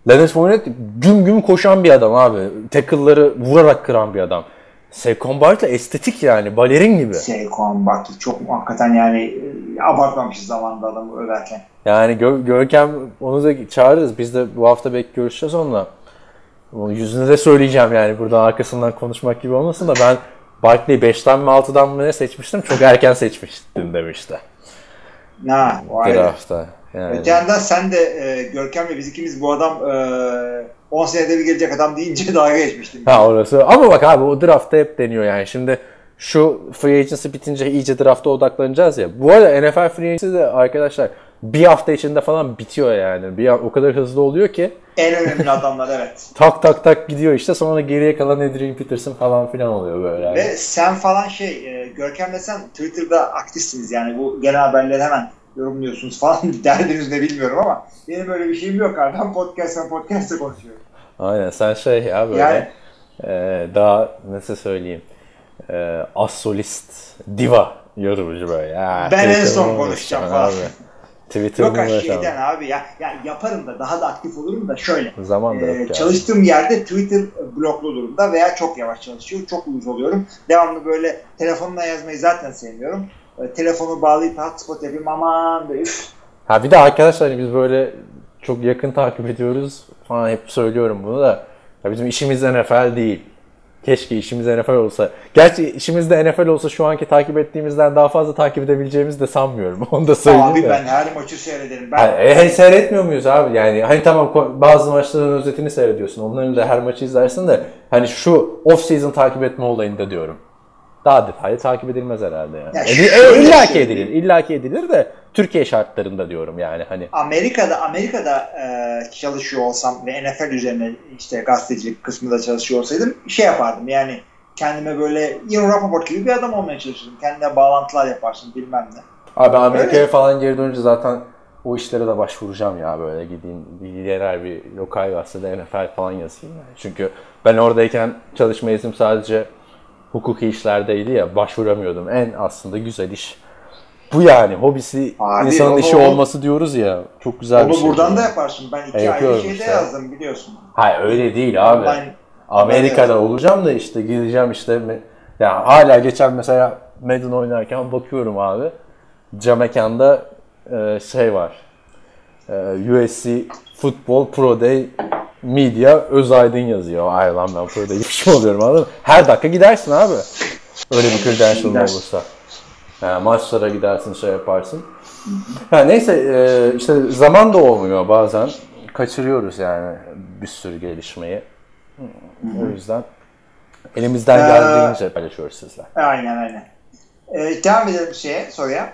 S3: Leonard Fournette güm güm koşan bir adam abi. Tackle'ları vurarak kıran bir adam. Saquon Barkley estetik yani balerin gibi.
S2: Saquon Barkley çok hakikaten yani e, abartmamışız zamanında adamı överken.
S3: Yani Gö- Görkem onu da çağırırız. Biz de bu hafta belki görüşeceğiz onunla. Onu yüzüne de söyleyeceğim yani buradan arkasından konuşmak gibi olmasın da ben Barkley'i 5'ten mi 6'dan mı ne seçmiştim? Çok erken seçmiştin demişti.
S2: Ha, o.
S3: Draftta. Yani.
S2: Öte yandan sen de e, Görkem ve biz ikimiz bu adam e, 10 senede bir gelecek adam deyince dalga geçmiştin.
S3: Ha orası. Ama bak abi o draftta hep deniyor yani. Şimdi şu free agency bitince iyice drafta odaklanacağız ya. Bu arada NFL free agency de arkadaşlar bir hafta içinde falan bitiyor yani. Bir o kadar hızlı oluyor ki
S2: En önemli adamlar evet.
S3: tak tak tak gidiyor işte sonra geriye kalan Adrian Peterson falan filan oluyor böyle. Yani.
S2: Ve sen falan şey, e, Görkem'le sen Twitter'da aktifsiniz yani bu genel haberleri hemen yorumluyorsunuz falan derdiniz ne bilmiyorum ama benim öyle bir şeyim yok abi. Ben podcast, sen podcast'te konuşuyorum.
S3: Aynen sen şey ya böyle
S2: Yani-
S3: e, daha nasıl söyleyeyim e, as solist diva yorumcu böyle. Ya,
S2: Ben en son konuşacağım falan.
S3: Abi. Twitter'ımı
S2: Yok şeyden abi ya, ya yaparım da daha da aktif olurum da şöyle.
S3: Zaman da yok yani.
S2: çalıştığım yerde Twitter bloklu durumda veya çok yavaş çalışıyor. Çok uyuz oluyorum. Devamlı böyle telefonla yazmayı zaten sevmiyorum. Ee, telefonu bağlayıp hotspot yapayım aman üf.
S3: Ha bir de arkadaşlar hani biz böyle çok yakın takip ediyoruz falan hep söylüyorum bunu da. Ya bizim işimiz NFL değil. Keşke işimiz NFL olsa. Gerçi işimiz de NFL olsa şu anki takip ettiğimizden daha fazla takip edebileceğimizi de sanmıyorum. Onu da söyleyeyim
S2: Abi
S3: de.
S2: ben her maçı seyrederim. Ben
S3: Yani, e, seyretmiyor muyuz abi? Yani hani tamam bazı maçların özetini seyrediyorsun. Onların da her maçı izlersin de hani şu off season takip etme olayında diyorum. Daha detaylı takip edilmez herhalde yani.
S2: Ya
S3: E,
S2: şöyle
S3: e, illa ki edilir. İlla ki edilir de Türkiye şartlarında diyorum yani hani.
S2: Amerika'da Amerika'da e, çalışıyor olsam ve NFL üzerine işte gazetecilik kısmında çalışıyor olsaydım şey yapardım yani kendime böyle Ian Rappaport gibi bir adam olmaya çalışırdım. Kendine bağlantılar yaparsın bilmem ne.
S3: Abi ben Amerika'ya falan geri dönünce zaten o işlere de başvuracağım ya böyle gideyim bir yerel bir lokal gazetede NFL falan yazayım. Yani. Çünkü ben oradayken çalışma iznim sadece hukuki işlerdeydi ya başvuramıyordum. En aslında güzel iş bu yani hobisi
S2: Abi,
S3: insanın
S2: onu-
S3: işi olması diyoruz ya. Çok güzel bir
S2: Onu
S3: şey.
S2: buradan
S3: bu.
S2: da yaparsın. Ben iki
S3: E,
S2: ayrı şeyde
S3: işte.
S2: yazdım biliyorsun.
S3: Hayır öyle değil abi.
S2: Online-
S3: Amerika'da olacağım da işte gideceğim işte ya hala geçen mesela Madden oynarken bakıyorum abi cam mekanda e, şey var e, USC Football Pro Day Media Özaydın yazıyor. Ay lan ben Pro Day'miş mi oluyorum anladın mı? Her dakika gidersin abi. Öyle bir credential'ın olursa. Yani maçlara gidersin şey yaparsın. Ha, neyse e, işte zaman da olmuyor bazen. Kaçırıyoruz yani bir sürü gelişmeyi. O yüzden elimizden
S2: Ee,
S3: geldiğince paylaşıyoruz sizle.
S2: Aynen aynen. Ee, devam edelim şeye soruya.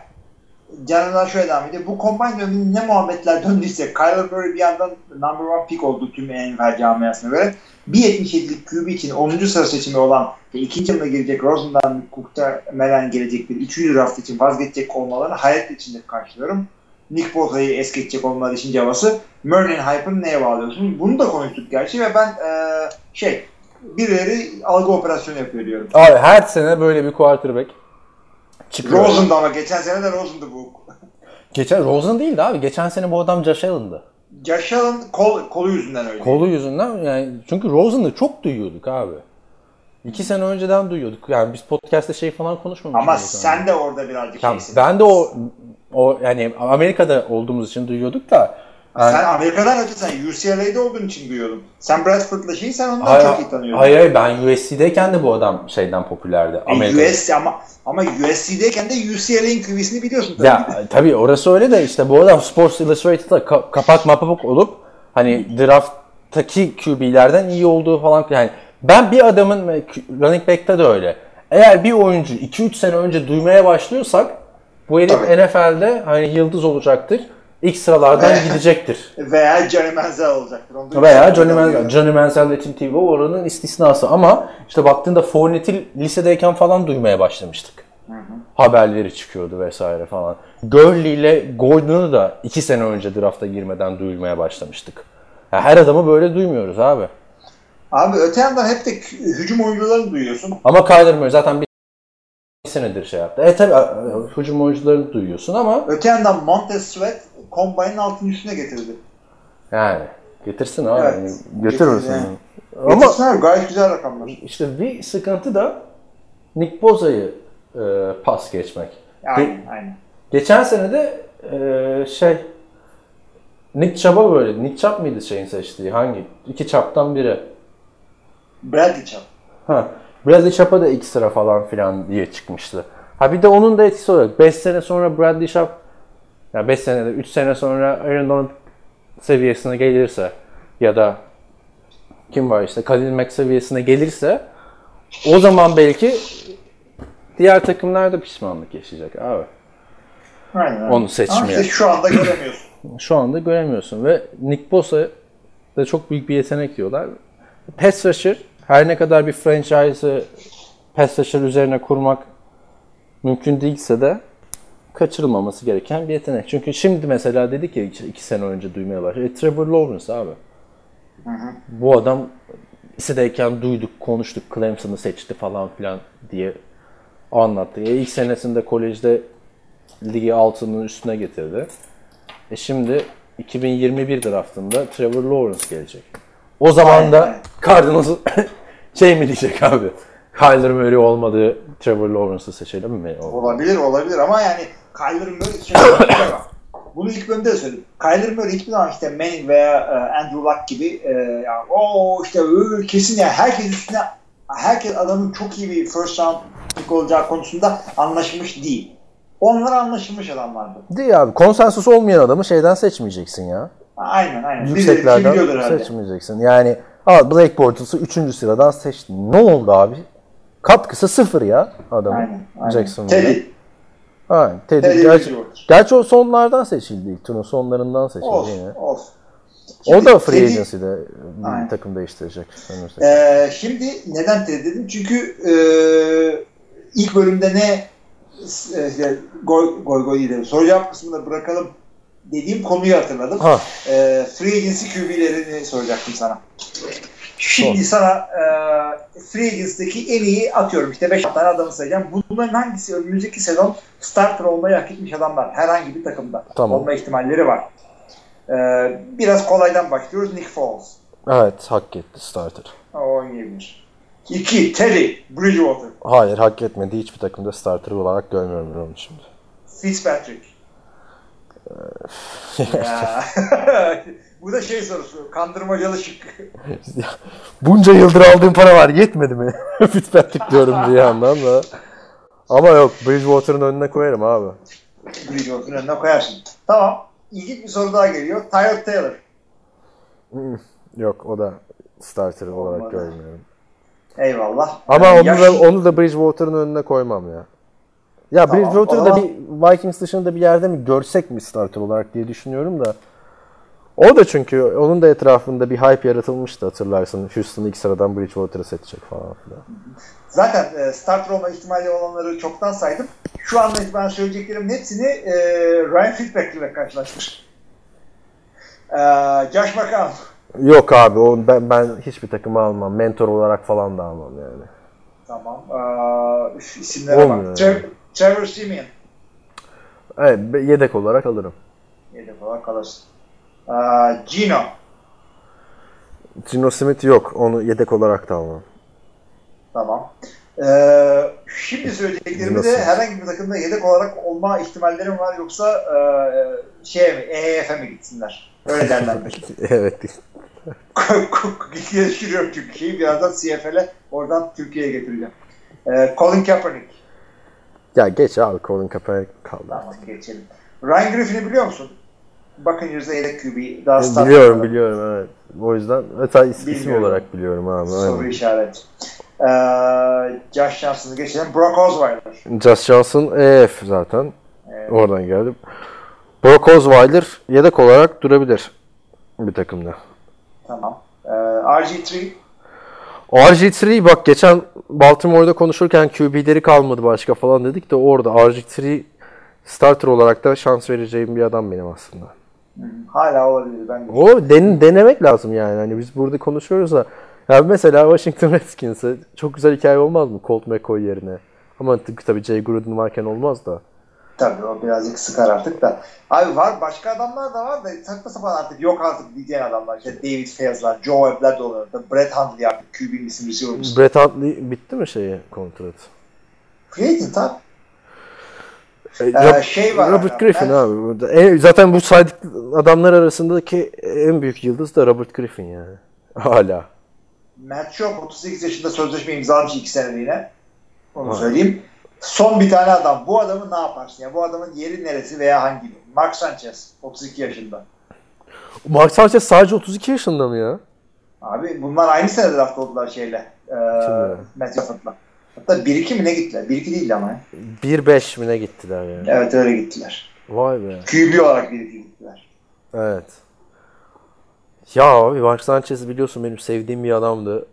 S2: Canımdan şöyle devam ediyor. Bu combine döneminde ne muhabbetler döndüyse Kyler Murray bir yandan number one pick oldu tüm NFL camiasına göre. 1.77'lik QB için 10. sıra seçimi olan ve ikinci yılına girecek Rosen'dan Cook'ta Melen gelecek bir 3. draft için vazgeçecek olmalarını hayret içinde karşılıyorum. Nick Bosa'yı es geçecek olmaları için cevası. Murray'in hype'ını neye bağlıyorsun? Bunu da konuştuk gerçi ve ben eee, şey birileri algı operasyonu yapıyor diyorum.
S3: Abi her sene böyle bir quarterback çıkıyor.
S2: Rosen'dı ama geçen sene de Rosen'dı bu.
S3: Geçen Rosen değildi abi. Geçen sene bu adam Josh Allen'dı.
S2: Josh Allen kol, kolu yüzünden öyle.
S3: Kolu yüzünden yani çünkü Rosen'ı çok duyuyorduk abi. İki sene önceden duyuyorduk. Yani biz podcast'te şey falan konuşmamıştık.
S2: ama
S3: o zaman.
S2: sen de orada birazcık
S3: Tamam,
S2: şeysin.
S3: ben de o o yani Amerika'da olduğumuz için duyuyorduk da yani-
S2: Sen Amerika'dan önce sen UCLA'de olduğun için duyuyordum. Sen Bradford'la şeyi sen ondan
S3: Hayır,
S2: çok iyi tanıyordun.
S3: hayır, hayır, ben USC'deyken de bu adam şeyden popülerdi.
S2: E,
S3: Amerika'da.
S2: USC ama ama USC'deyken de UCLA'nin QB'sini biliyorsun tabii.
S3: Ya tabii orası öyle de işte bu adam Sports Illustrated'da ka- kapak mapak olup hani drafttaki QB'lerden iyi olduğu falan yani ben bir adamın e, running back'te de öyle. Eğer bir oyuncu 2-3 sene önce duymaya başlıyorsak bu herif. NFL'de hani yıldız olacaktır. İlk sıralardan
S2: Ve-
S3: gidecektir.
S2: Veya Johnny Manziel olacaktır. Onu
S3: Veya Johnny Manziel. Johnny Manziel ile Tim Tebow oranın istisnası ama işte baktığında Fournette'i lisedeyken falan duymaya başlamıştık. Haberleri çıkıyordu vesaire falan. Gurley ile Gordon'u da iki sene önce drafta girmeden duyulmaya başlamıştık. Ya her adamı böyle duymuyoruz abi.
S2: Abi öte yandan hep de hücum oyuncularını duyuyorsun.
S3: Ama Kyler Murray zaten bir senedir şey yaptı. E tabi hücum oyuncularını duyuyorsun ama
S2: Öte yandan Montez Sweat Combine'ın altın üstüne getirdi.
S3: yani getirsin abi.
S2: Evet.
S3: Yani Götürürsün.
S2: Yani.
S3: Ama
S2: Getirsin abi gayet güzel rakamlar.
S3: işte bir sıkıntı da Nick Boza'yı e, pas geçmek.
S2: Aynen aynen.
S3: Geçen sene de e, şey Nick Chubb'a böyle. Nick Chubb mıydı şeyin seçtiği? Hangi? İki Chubb'tan biri.
S2: Bradley Chubb.
S3: Ha. Bradley Chubb'a da iki sıra falan filan diye çıkmıştı. Ha bir de onun da etkisi olarak 5 sene sonra Bradley Chubb ya 5 senede 3 sene sonra Aaron Donald seviyesine gelirse ya da kim var işte Khalil Mack seviyesine gelirse o zaman belki diğer takımlar da pişmanlık yaşayacak abi.
S2: Aynen.
S3: Onu seçmeye.
S2: Ama şu anda göremiyorsun.
S3: Şu anda göremiyorsun ve Nick Bosa da çok büyük bir yetenek diyorlar. Pass rusher her ne kadar bir franchise'ı pass rusher üzerine kurmak mümkün değilse de kaçırılmaması gereken bir yetenek. Çünkü şimdi mesela dedik ya iki, iki sene önce duymaya başladı. E, Trevor Lawrence abi. Bu adam lisedeyken duyduk, konuştuk, Clemson'ı seçti falan filan diye anlattı. E, ilk senesinde kolejde ligi altının üstüne getirdi. E şimdi 2021 draftında Trevor Lawrence gelecek. O zaman da. Cardinals şey mi diyecek abi? Kyler Murray olmadığı Trevor Lawrence'ı seçelim mi?
S2: Olabilir olabilir ama yani Kyler Murray şey. Bunu ilk bölümde de söyledim. Kyler Murray hiçbir zaman işte Manning veya e, Andrew Luck gibi e, ya, o işte ıı, kesin ya herkes üstüne herkes adamın çok iyi bir first round pick olacağı konusunda anlaşılmış değil. Onlar anlaşılmış adamlardı.
S3: Değil abi. Konsensus olmayan adamı şeyden seçmeyeceksin ya.
S2: Aynen aynen.
S3: Yükseklerden seçmeyeceksin. Yani al Blake Bortles'ı 3. sıradan seçtin. Ne oldu abi? Katkısı sıfır ya adamın.
S2: Aynen. aynen.
S3: Jacksonville'de. Aynen. Teddy.
S2: Teddy
S3: Gerçi,
S2: Bridgewater.
S3: gerçi o sonlardan seçildi. İlk turun sonlarından seçildi
S2: Olsun.
S3: yine.
S2: olsun.
S3: O da free
S2: Teddy-
S3: agency'de bir
S2: Aynen.
S3: takım değiştirecek.
S2: Ee, şimdi neden Teddy dedim? Çünkü e, ilk bölümde ne e, işte, goy değil de soru cevap kısmında bırakalım dediğim konuyu hatırladım.
S3: Ha.
S2: Ee, free agency QB'lerini soracaktım sana. Şimdi sana e, free agency'deki en iyi atıyorum işte 5 tane adamı sayacağım. Bunların hangisi önümüzdeki sezon starter olmayı hak etmiş adamlar herhangi bir takımda
S3: Tamam.
S2: olma ihtimalleri var. Ee, biraz kolaydan başlıyoruz. Nick Foles.
S3: Evet hak etti starter.
S2: O oynayabilir. 2. Teddy Bridgewater.
S3: Hayır hak etmedi. Hiçbir takımda starter olarak görmüyorum ben onu şimdi.
S2: Fitzpatrick. Bu da şey sorusu. Kandırmacalı şık.
S3: Bunca yıldır aldığım para var yetmedi mi? Fitzpatrick diyorum bir yandan da. Ama yok Bridgewater'ın önüne koyarım abi.
S2: Bridgewater'ın önüne koyarsın. Tamam. İlginç bir soru daha geliyor. Tyrod Taylor.
S3: Yok o da starter olarak
S2: Olmadı.
S3: görmüyorum.
S2: Eyvallah.
S3: Ama
S2: Ee,
S3: onu
S2: yaş-
S3: da, onu da Bridgewater'ın önüne koymam ya. Ya
S2: Tamam,
S3: Bridgewater'ı
S2: o
S3: da
S2: zaman-
S3: bir Vikings dışında bir yerde mi görsek mi starter olarak diye düşünüyorum da. O da çünkü onun da etrafında bir hype yaratılmıştı hatırlarsın. Houston ilk sıradan Bridgewater'ı seçecek falan filan.
S2: Zaten e, starter olma ihtimali olanları çoktan saydım. Şu anda ben söyleyeceklerimin hepsini e, Ryan Fitzpatrick ile karşılaştır. E, Josh McCown.
S3: Yok abi o ben, ben hiçbir takımı almam. Mentor olarak falan da almam yani.
S2: Tamam. E, isimlere
S3: Olmuyor
S2: bak.
S3: yani.
S2: Trevor Simeon.
S3: Evet yedek olarak alırım.
S2: Yedek olarak kalırsın. Gino.
S3: Gino Smith yok. Onu yedek olarak da almam.
S2: Tamam. Ee, şimdi söyleyeceklerimi de herhangi bir takımda yedek olarak olma ihtimallerim var yoksa e, şeye mi, EYF'e mi gitsinler? Öyle derler
S3: evet.
S2: Geliştiriyorum çünkü şeyi birazdan CFL'e oradan Türkiye'ye getireceğim. Ee, Colin Kaepernick.
S3: Ya geç abi Colin Kaepernick kaldı.
S2: Tamam geçelim. Ryan Griffin'i biliyor musun? Buccaneers'da yedek QB. Daha start
S3: Biliyorum biliyorum evet. O yüzden hatta is- isim olarak biliyorum abi.
S2: Soru
S3: Aynen.
S2: işareti. Ee, Josh Johnson'ı geçelim. Brock Osweiler.
S3: Josh Johnson EF zaten.
S2: Evet.
S3: Oradan geldim. Brock Osweiler yedek olarak durabilir bir takımda.
S2: Tamam. Ee, RG3
S3: RG3 bak geçen Baltimore'da konuşurken QB'leri kalmadı başka falan dedik de orada RG3 starter olarak da şans vereceğim bir adam benim aslında.
S2: Hala olabilir. Ben de.
S3: O den, denemek lazım yani. Hani biz burada konuşuyoruz da ya mesela Washington Redskins'e çok güzel hikaye olmaz mı Colt McCoy yerine? Ama tabii Jay Gruden varken olmaz da.
S2: Tabii o birazcık sıkar artık da. Abi var başka adamlar da var da saçma sapan artık yok artık diyen adamlar. İşte David Fayes'lar, Joe Webb'ler de oluyor. Brett Hundley artık QB'nin isim receiver'ımız.
S3: Brett Huntley bitti mi şeyi kontrat?
S2: Abi.
S3: E,
S2: Ee, şey var
S3: Robert Griffin
S2: ben-
S3: abi burada. E, zaten bu saydık adamlar arasındaki en büyük yıldız da Robert Griffin yani. Hala.
S2: Matt Schaub 38 yaşında sözleşme imzalamış 2 seneliğine. Onu
S3: Vay.
S2: söyleyeyim. Son bir tane adam. Bu adamı ne yaparsın? Ya bu adamın yeri neresi veya hangi? Mark Sanchez 32 yaşında.
S3: Mark Sanchez sadece 32 yaşında mı ya?
S2: Abi bunlar aynı sene draft oldular şeyle. E? Matt Stafford'la. Hatta 1-2 mi ne gittiler? 1-2 değildi ama ya.
S3: 1-5 mi ne gittiler yani?
S2: Evet öyle gittiler.
S3: Vay be.
S2: QB olarak 1-2 gittiler.
S3: Evet. Ya abi Mark Sanchez biliyorsun benim sevdiğim bir adamdı.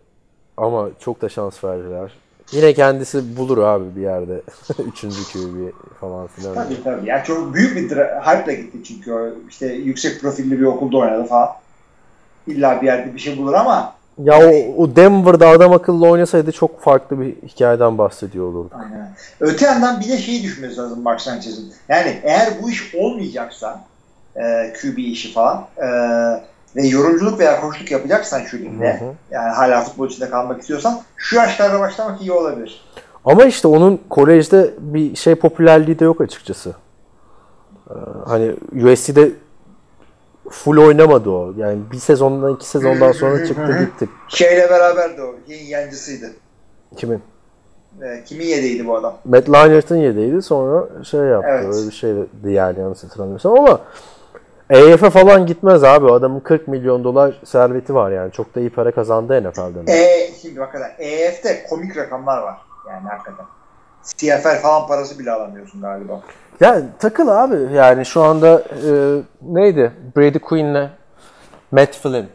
S3: Ama çok da şans verdiler. Yine kendisi bulur abi bir yerde. Üçüncü QB falan filan.
S2: Tabii tabii. Yani çok büyük bir hype'la gitti çünkü o işte yüksek profilli bir okulda oynadı falan. İlla bir yerde bir şey bulur ama
S3: Ya o, o Denver'da adam akıllı oynasaydı çok farklı bir hikayeden bahsediyor olurdu.
S2: Aynen. Öte yandan bir de şeyi düşünmesi lazım Mark Sanchez'in. Yani eğer bu iş olmayacaksa e, QB işi falan e, ve yorumculuk veya koçluk yapacaksan şu ligde yani hala futbol içinde kalmak istiyorsan şu yaşlarda başlamak iyi olabilir.
S3: Ama işte onun kolejde bir şey popülerliği de yok açıkçası. Ee, hani USC'de full oynamadı o. Yani bir sezondan iki sezondan sonra çıktı gitti.
S2: Şeyle beraber de o. Yancısıydı.
S3: Kimin?
S2: E, kimin yedeğiydi bu adam?
S3: Matt Leinart'ın yediydi sonra şey yaptı.
S2: Evet.
S3: Öyle bir şeydi yani yanlış hatırlamıyorsam ama EF'e falan gitmez abi. Adamın 40 milyon dolar serveti var yani. Çok da iyi para kazandı NFL'den.
S2: E, şimdi hakikaten EF'de komik rakamlar var. Yani hakikaten. CFL falan parası bile alamıyorsun galiba.
S3: Ya takıl abi. Yani şu anda e, neydi? Brady Quinn'le Matt Flynn.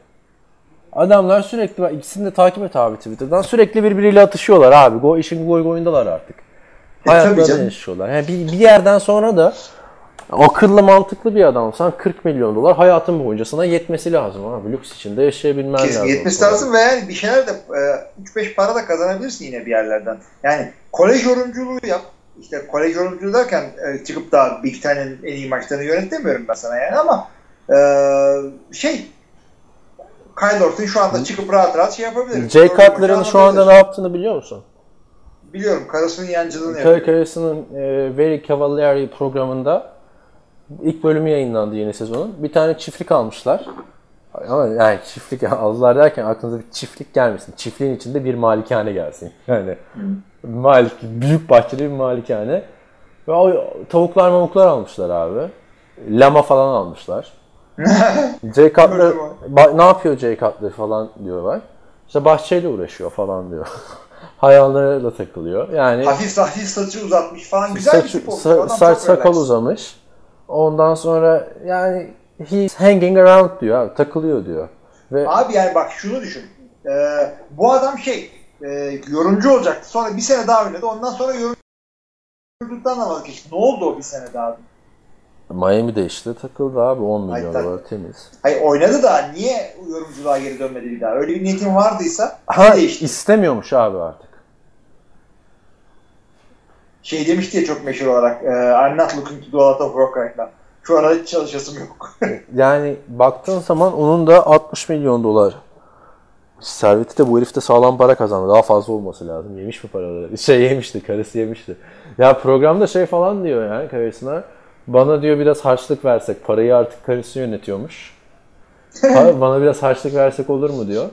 S3: Adamlar sürekli bak ikisini de takip et abi Twitter'dan. Sürekli birbiriyle atışıyorlar abi. Go işin goy goyundalar artık.
S2: E,
S3: Hayatlarını yaşıyorlar. Yani bir, bir yerden sonra da akıllı mantıklı bir adamsan 40 milyon dolar hayatın boyunca sana yetmesi lazım abi. Lüks içinde yaşayabilmen
S2: Kesin
S3: lazım.
S2: yetmesi lazım ve yani bir şeyler de e, 3-5 para da kazanabilirsin yine bir yerlerden. Yani kolej yorumculuğu yap. İşte kolej yorumculuğu derken e, çıkıp da Big Ten'in en iyi maçlarını yönet demiyorum ben sana yani ama e, şey Kyle Orton şu anda çıkıp rahat rahat şey yapabilir.
S3: Jay Cutler'ın şu anda ne yaptığını biliyor musun?
S2: Biliyorum karısının yancılığını
S3: Köy
S2: yapıyor.
S3: Karası'nın e, Very Cavalieri programında ilk bölümü yayınlandı yeni sezonun. Bir tane çiftlik almışlar. Ama yani çiftlik aldılar derken aklınıza bir çiftlik gelmesin. Çiftliğin içinde bir malikane gelsin. Yani malik, büyük bahçeli bir malikane. Ve o tavuklar mamuklar almışlar abi. Lama falan almışlar. Jay Cutler, ne yapıyor Jay Cutler falan diyorlar. İşte bahçeyle uğraşıyor falan diyor. Hayvanlarla takılıyor. Yani
S2: Hafif hafif saçı uzatmış falan güzel bir
S3: saç,
S2: tip oldu.
S3: sa- saç sakal
S2: relax.
S3: uzamış. Ondan sonra yani he's hanging around diyor abi, takılıyor diyor. Ve
S2: Abi yani bak şunu düşün. Ee, bu adam şey e, yorumcu olacaktı. Sonra bir sene daha oynadı. Ondan sonra yorumculuktan da vazgeçti. Ne oldu o bir sene daha?
S3: Miami'de işte takıldı abi 10 milyon
S2: Ay, tak-
S3: dolar temiz.
S2: Hayır oynadı da niye yorumculuğa geri dönmedi bir daha? Öyle bir niyetin vardıysa
S3: Ha
S2: değişti.
S3: istemiyormuş abi artık.
S2: Şey demişti ya çok meşhur olarak. E, I'm not looking to do a lot of work right now. Şu arada hiç çalışasım yok.
S3: Yani baktığın zaman onun da 60 milyon dolar serveti de bu herifte sağlam para kazandı. Daha fazla olması lazım. Yemiş mi paraları? Şey yemişti, karısı yemişti. Ya programda şey falan diyor yani karısına. Bana diyor biraz harçlık versek. Parayı artık karısı yönetiyormuş. Bana biraz harçlık versek olur mu diyor.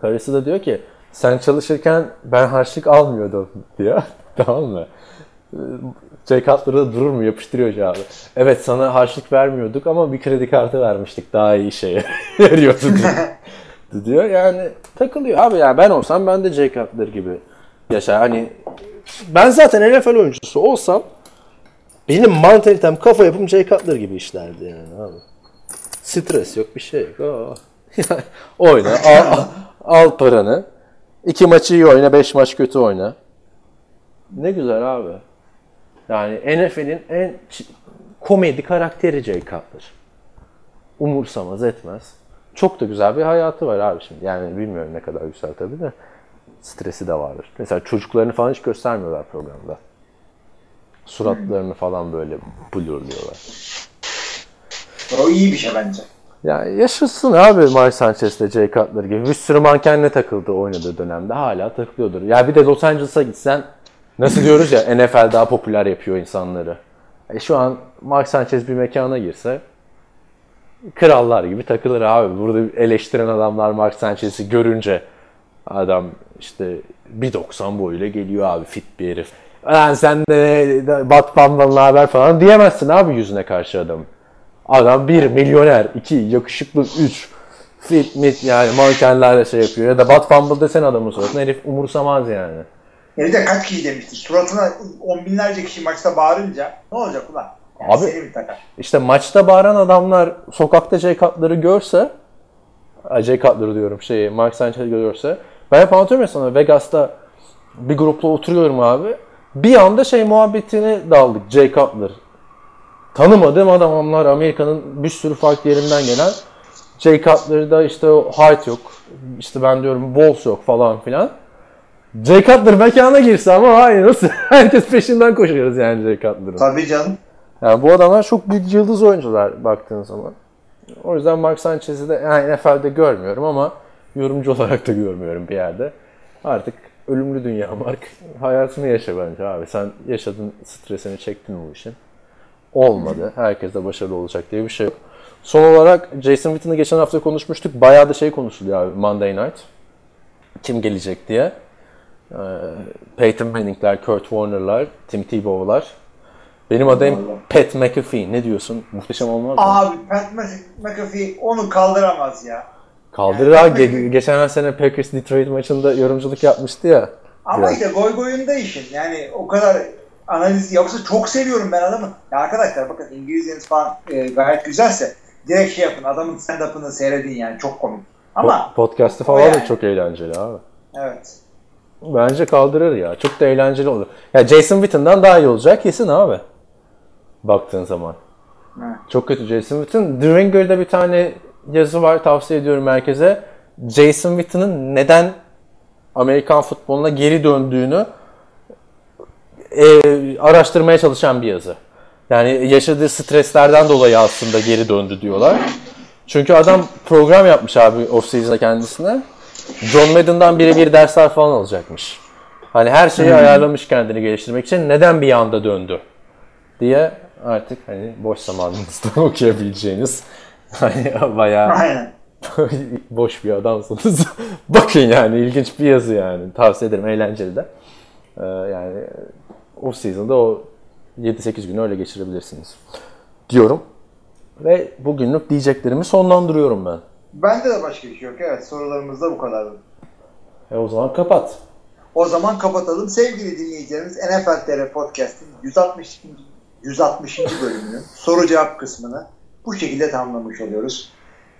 S3: Karısı da diyor ki sen çalışırken ben harçlık almıyordum diyor. tamam mı? Jay Cutler'da durur mu? Yapıştırıyor cevabı. Evet sana harçlık vermiyorduk ama bir kredi kartı vermiştik. Daha iyi şeye veriyordu diyor. diyor. Yani takılıyor. Abi yani ben olsam ben de Jay Cutler gibi yaşar. Hani ben zaten NFL oyuncusu olsam benim mantalitem kafa yapım Jay Cutler gibi işlerdi yani abi. Stres yok bir şey yok. Aa. oyna al, al paranı. İki maçı iyi oyna, beş maç kötü oyna. Ne güzel abi. Yani NFL'in en komedi karakteri Jay Cutler. Umursamaz etmez. Çok da güzel bir hayatı var abi şimdi. Yani bilmiyorum ne kadar güzel tabii de. Stresi de vardır. Mesela çocuklarını falan hiç göstermiyorlar programda. Suratlarını falan böyle blurluyorlar.
S2: o iyi bir şey bence.
S3: Ya yaşasın abi Mike Sanchez'le Jay Cutler gibi. Bir sürü mankenle takıldı oynadığı dönemde. Hala takılıyordur. Ya bir de Los Angeles'a gitsen nasıl diyoruz ya NFL daha popüler yapıyor insanları. E şu an Mike Sanchez bir mekana girse krallar gibi takılır abi. Burada eleştiren adamlar Mark Sanchez'i görünce adam işte 1.90 boyuyla geliyor abi fit bir herif. Lan sen de Bat Bamban'la haber falan diyemezsin abi yüzüne karşı adam. Adam bir milyoner, iki yakışıklı, üç fit mit yani mankenlerle şey yapıyor. Ya da Bat Fumble desen adamın suratına herif umursamaz yani.
S2: Yani bir de kaç kişi demişti. Suratına on binlerce kişi maçta bağırınca ne olacak ulan? Yani
S3: Abi-? İşte maçta bağıran adamlar sokakta Jay Cutler'ı görse Jay Cutler diyorum şeyi Mark Sanchez'i görürse ben hep anlatıyorum ya sana Vegas'ta bir grupla oturuyorum abi bir anda şey muhabbetine daldık Jay Cutler tanımadığım adamlar Amerika'nın bir sürü farklı yerinden gelen Jay Cutler'da işte o height yok işte ben diyorum balls yok falan filan Jay Cutler mekana girse ama hayır nasıl herkes peşinden koşuyoruz yani Jay Cutler'ın.
S2: Tabii canım.
S3: Yani bu adamlar çok büyük yıldız oyuncular baktığın zaman. O yüzden Mark Sanchez'i de yani NFL'de görmüyorum ama yorumcu olarak da görmüyorum bir yerde. Artık ölümlü dünya Mark. Hayatını yaşa bence abi. Sen yaşadın, stresini çektin bu işin. Olmadı. Herkes de başarılı olacak diye bir şey yok. Son olarak Jason Witten'ı geçen hafta konuşmuştuk. Bayağı da şey konuşuluyor abi Monday Night. Kim gelecek diye. Ee, Peyton Manning'ler, Kurt Warner'lar, Tim Tebow'lar. Benim adayım Pat McAfee. Ne diyorsun? Muhteşem olmaz mı?
S2: Abi Pat McAfee onu kaldıramaz ya.
S3: Kaldırır abi. Ge- geçen sene Packers Detroit maçında yorumculuk yapmıştı ya.
S2: Ama
S3: Biraz.
S2: işte goy goyunda işin. Yani o kadar analiz yoksa çok seviyorum ben adamı. Ya arkadaşlar bakın İngilizceniz falan e, gayet güzelse direkt şey yapın. Adamın stand-up'ını seyredin yani çok komik. Ama
S3: Po- Podcast'ı falan da
S2: yani.
S3: çok eğlenceli abi.
S2: evet.
S3: Bence kaldırır ya. Çok da eğlenceli olur. Ya Jason Witten'dan daha iyi olacak kesin abi. Baktığın zaman.
S2: Evet.
S3: Çok kötü Jason Witten. The Ringer'da bir tane yazı var tavsiye ediyorum herkese. Jason Witten'ın neden Amerikan futboluna geri döndüğünü e, araştırmaya çalışan bir yazı. Yani yaşadığı streslerden dolayı aslında geri döndü diyorlar. Çünkü adam program yapmış abi off-season'da kendisine. John Madden'dan birebir dersler falan alacakmış. Hani her şeyi ayarlamış kendini geliştirmek için. Neden bir anda döndü? Diye artık hani boş zamanınızda okuyabileceğiniz hani bayağı boş bir adamsınız. Bakın yani ilginç bir yazı yani. Tavsiye ederim eğlenceli de. Ee, yani off season'da o 7-8 günü öyle geçirebilirsiniz. Diyorum. Ve bugünlük diyeceklerimi sonlandırıyorum ben.
S2: Bende de başka bir şey yok. Evet sorularımız da bu kadar.
S3: E o zaman kapat.
S2: O zaman kapatalım. Sevgili dinleyicilerimiz NFL TR Podcast'in 160. 160. bölümünün soru cevap kısmını bu şekilde tamamlamış oluyoruz.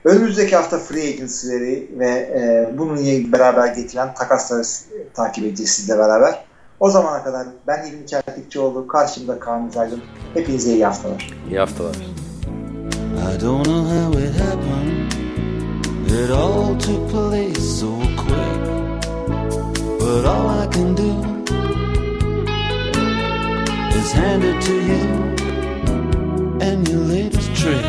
S2: Önümüzdeki hafta free agency'leri ve e, bunun beraber getiren takasları takip edeceğiz sizle beraber. O zamana kadar ben İlmi Çeltikçioğlu, karşımda Kaan Aydın. Hepinize iyi haftalar.
S3: İyi haftalar.
S4: I don't know how it happened. It all took place so quick, but all I can do is hand it to you and your latest trick.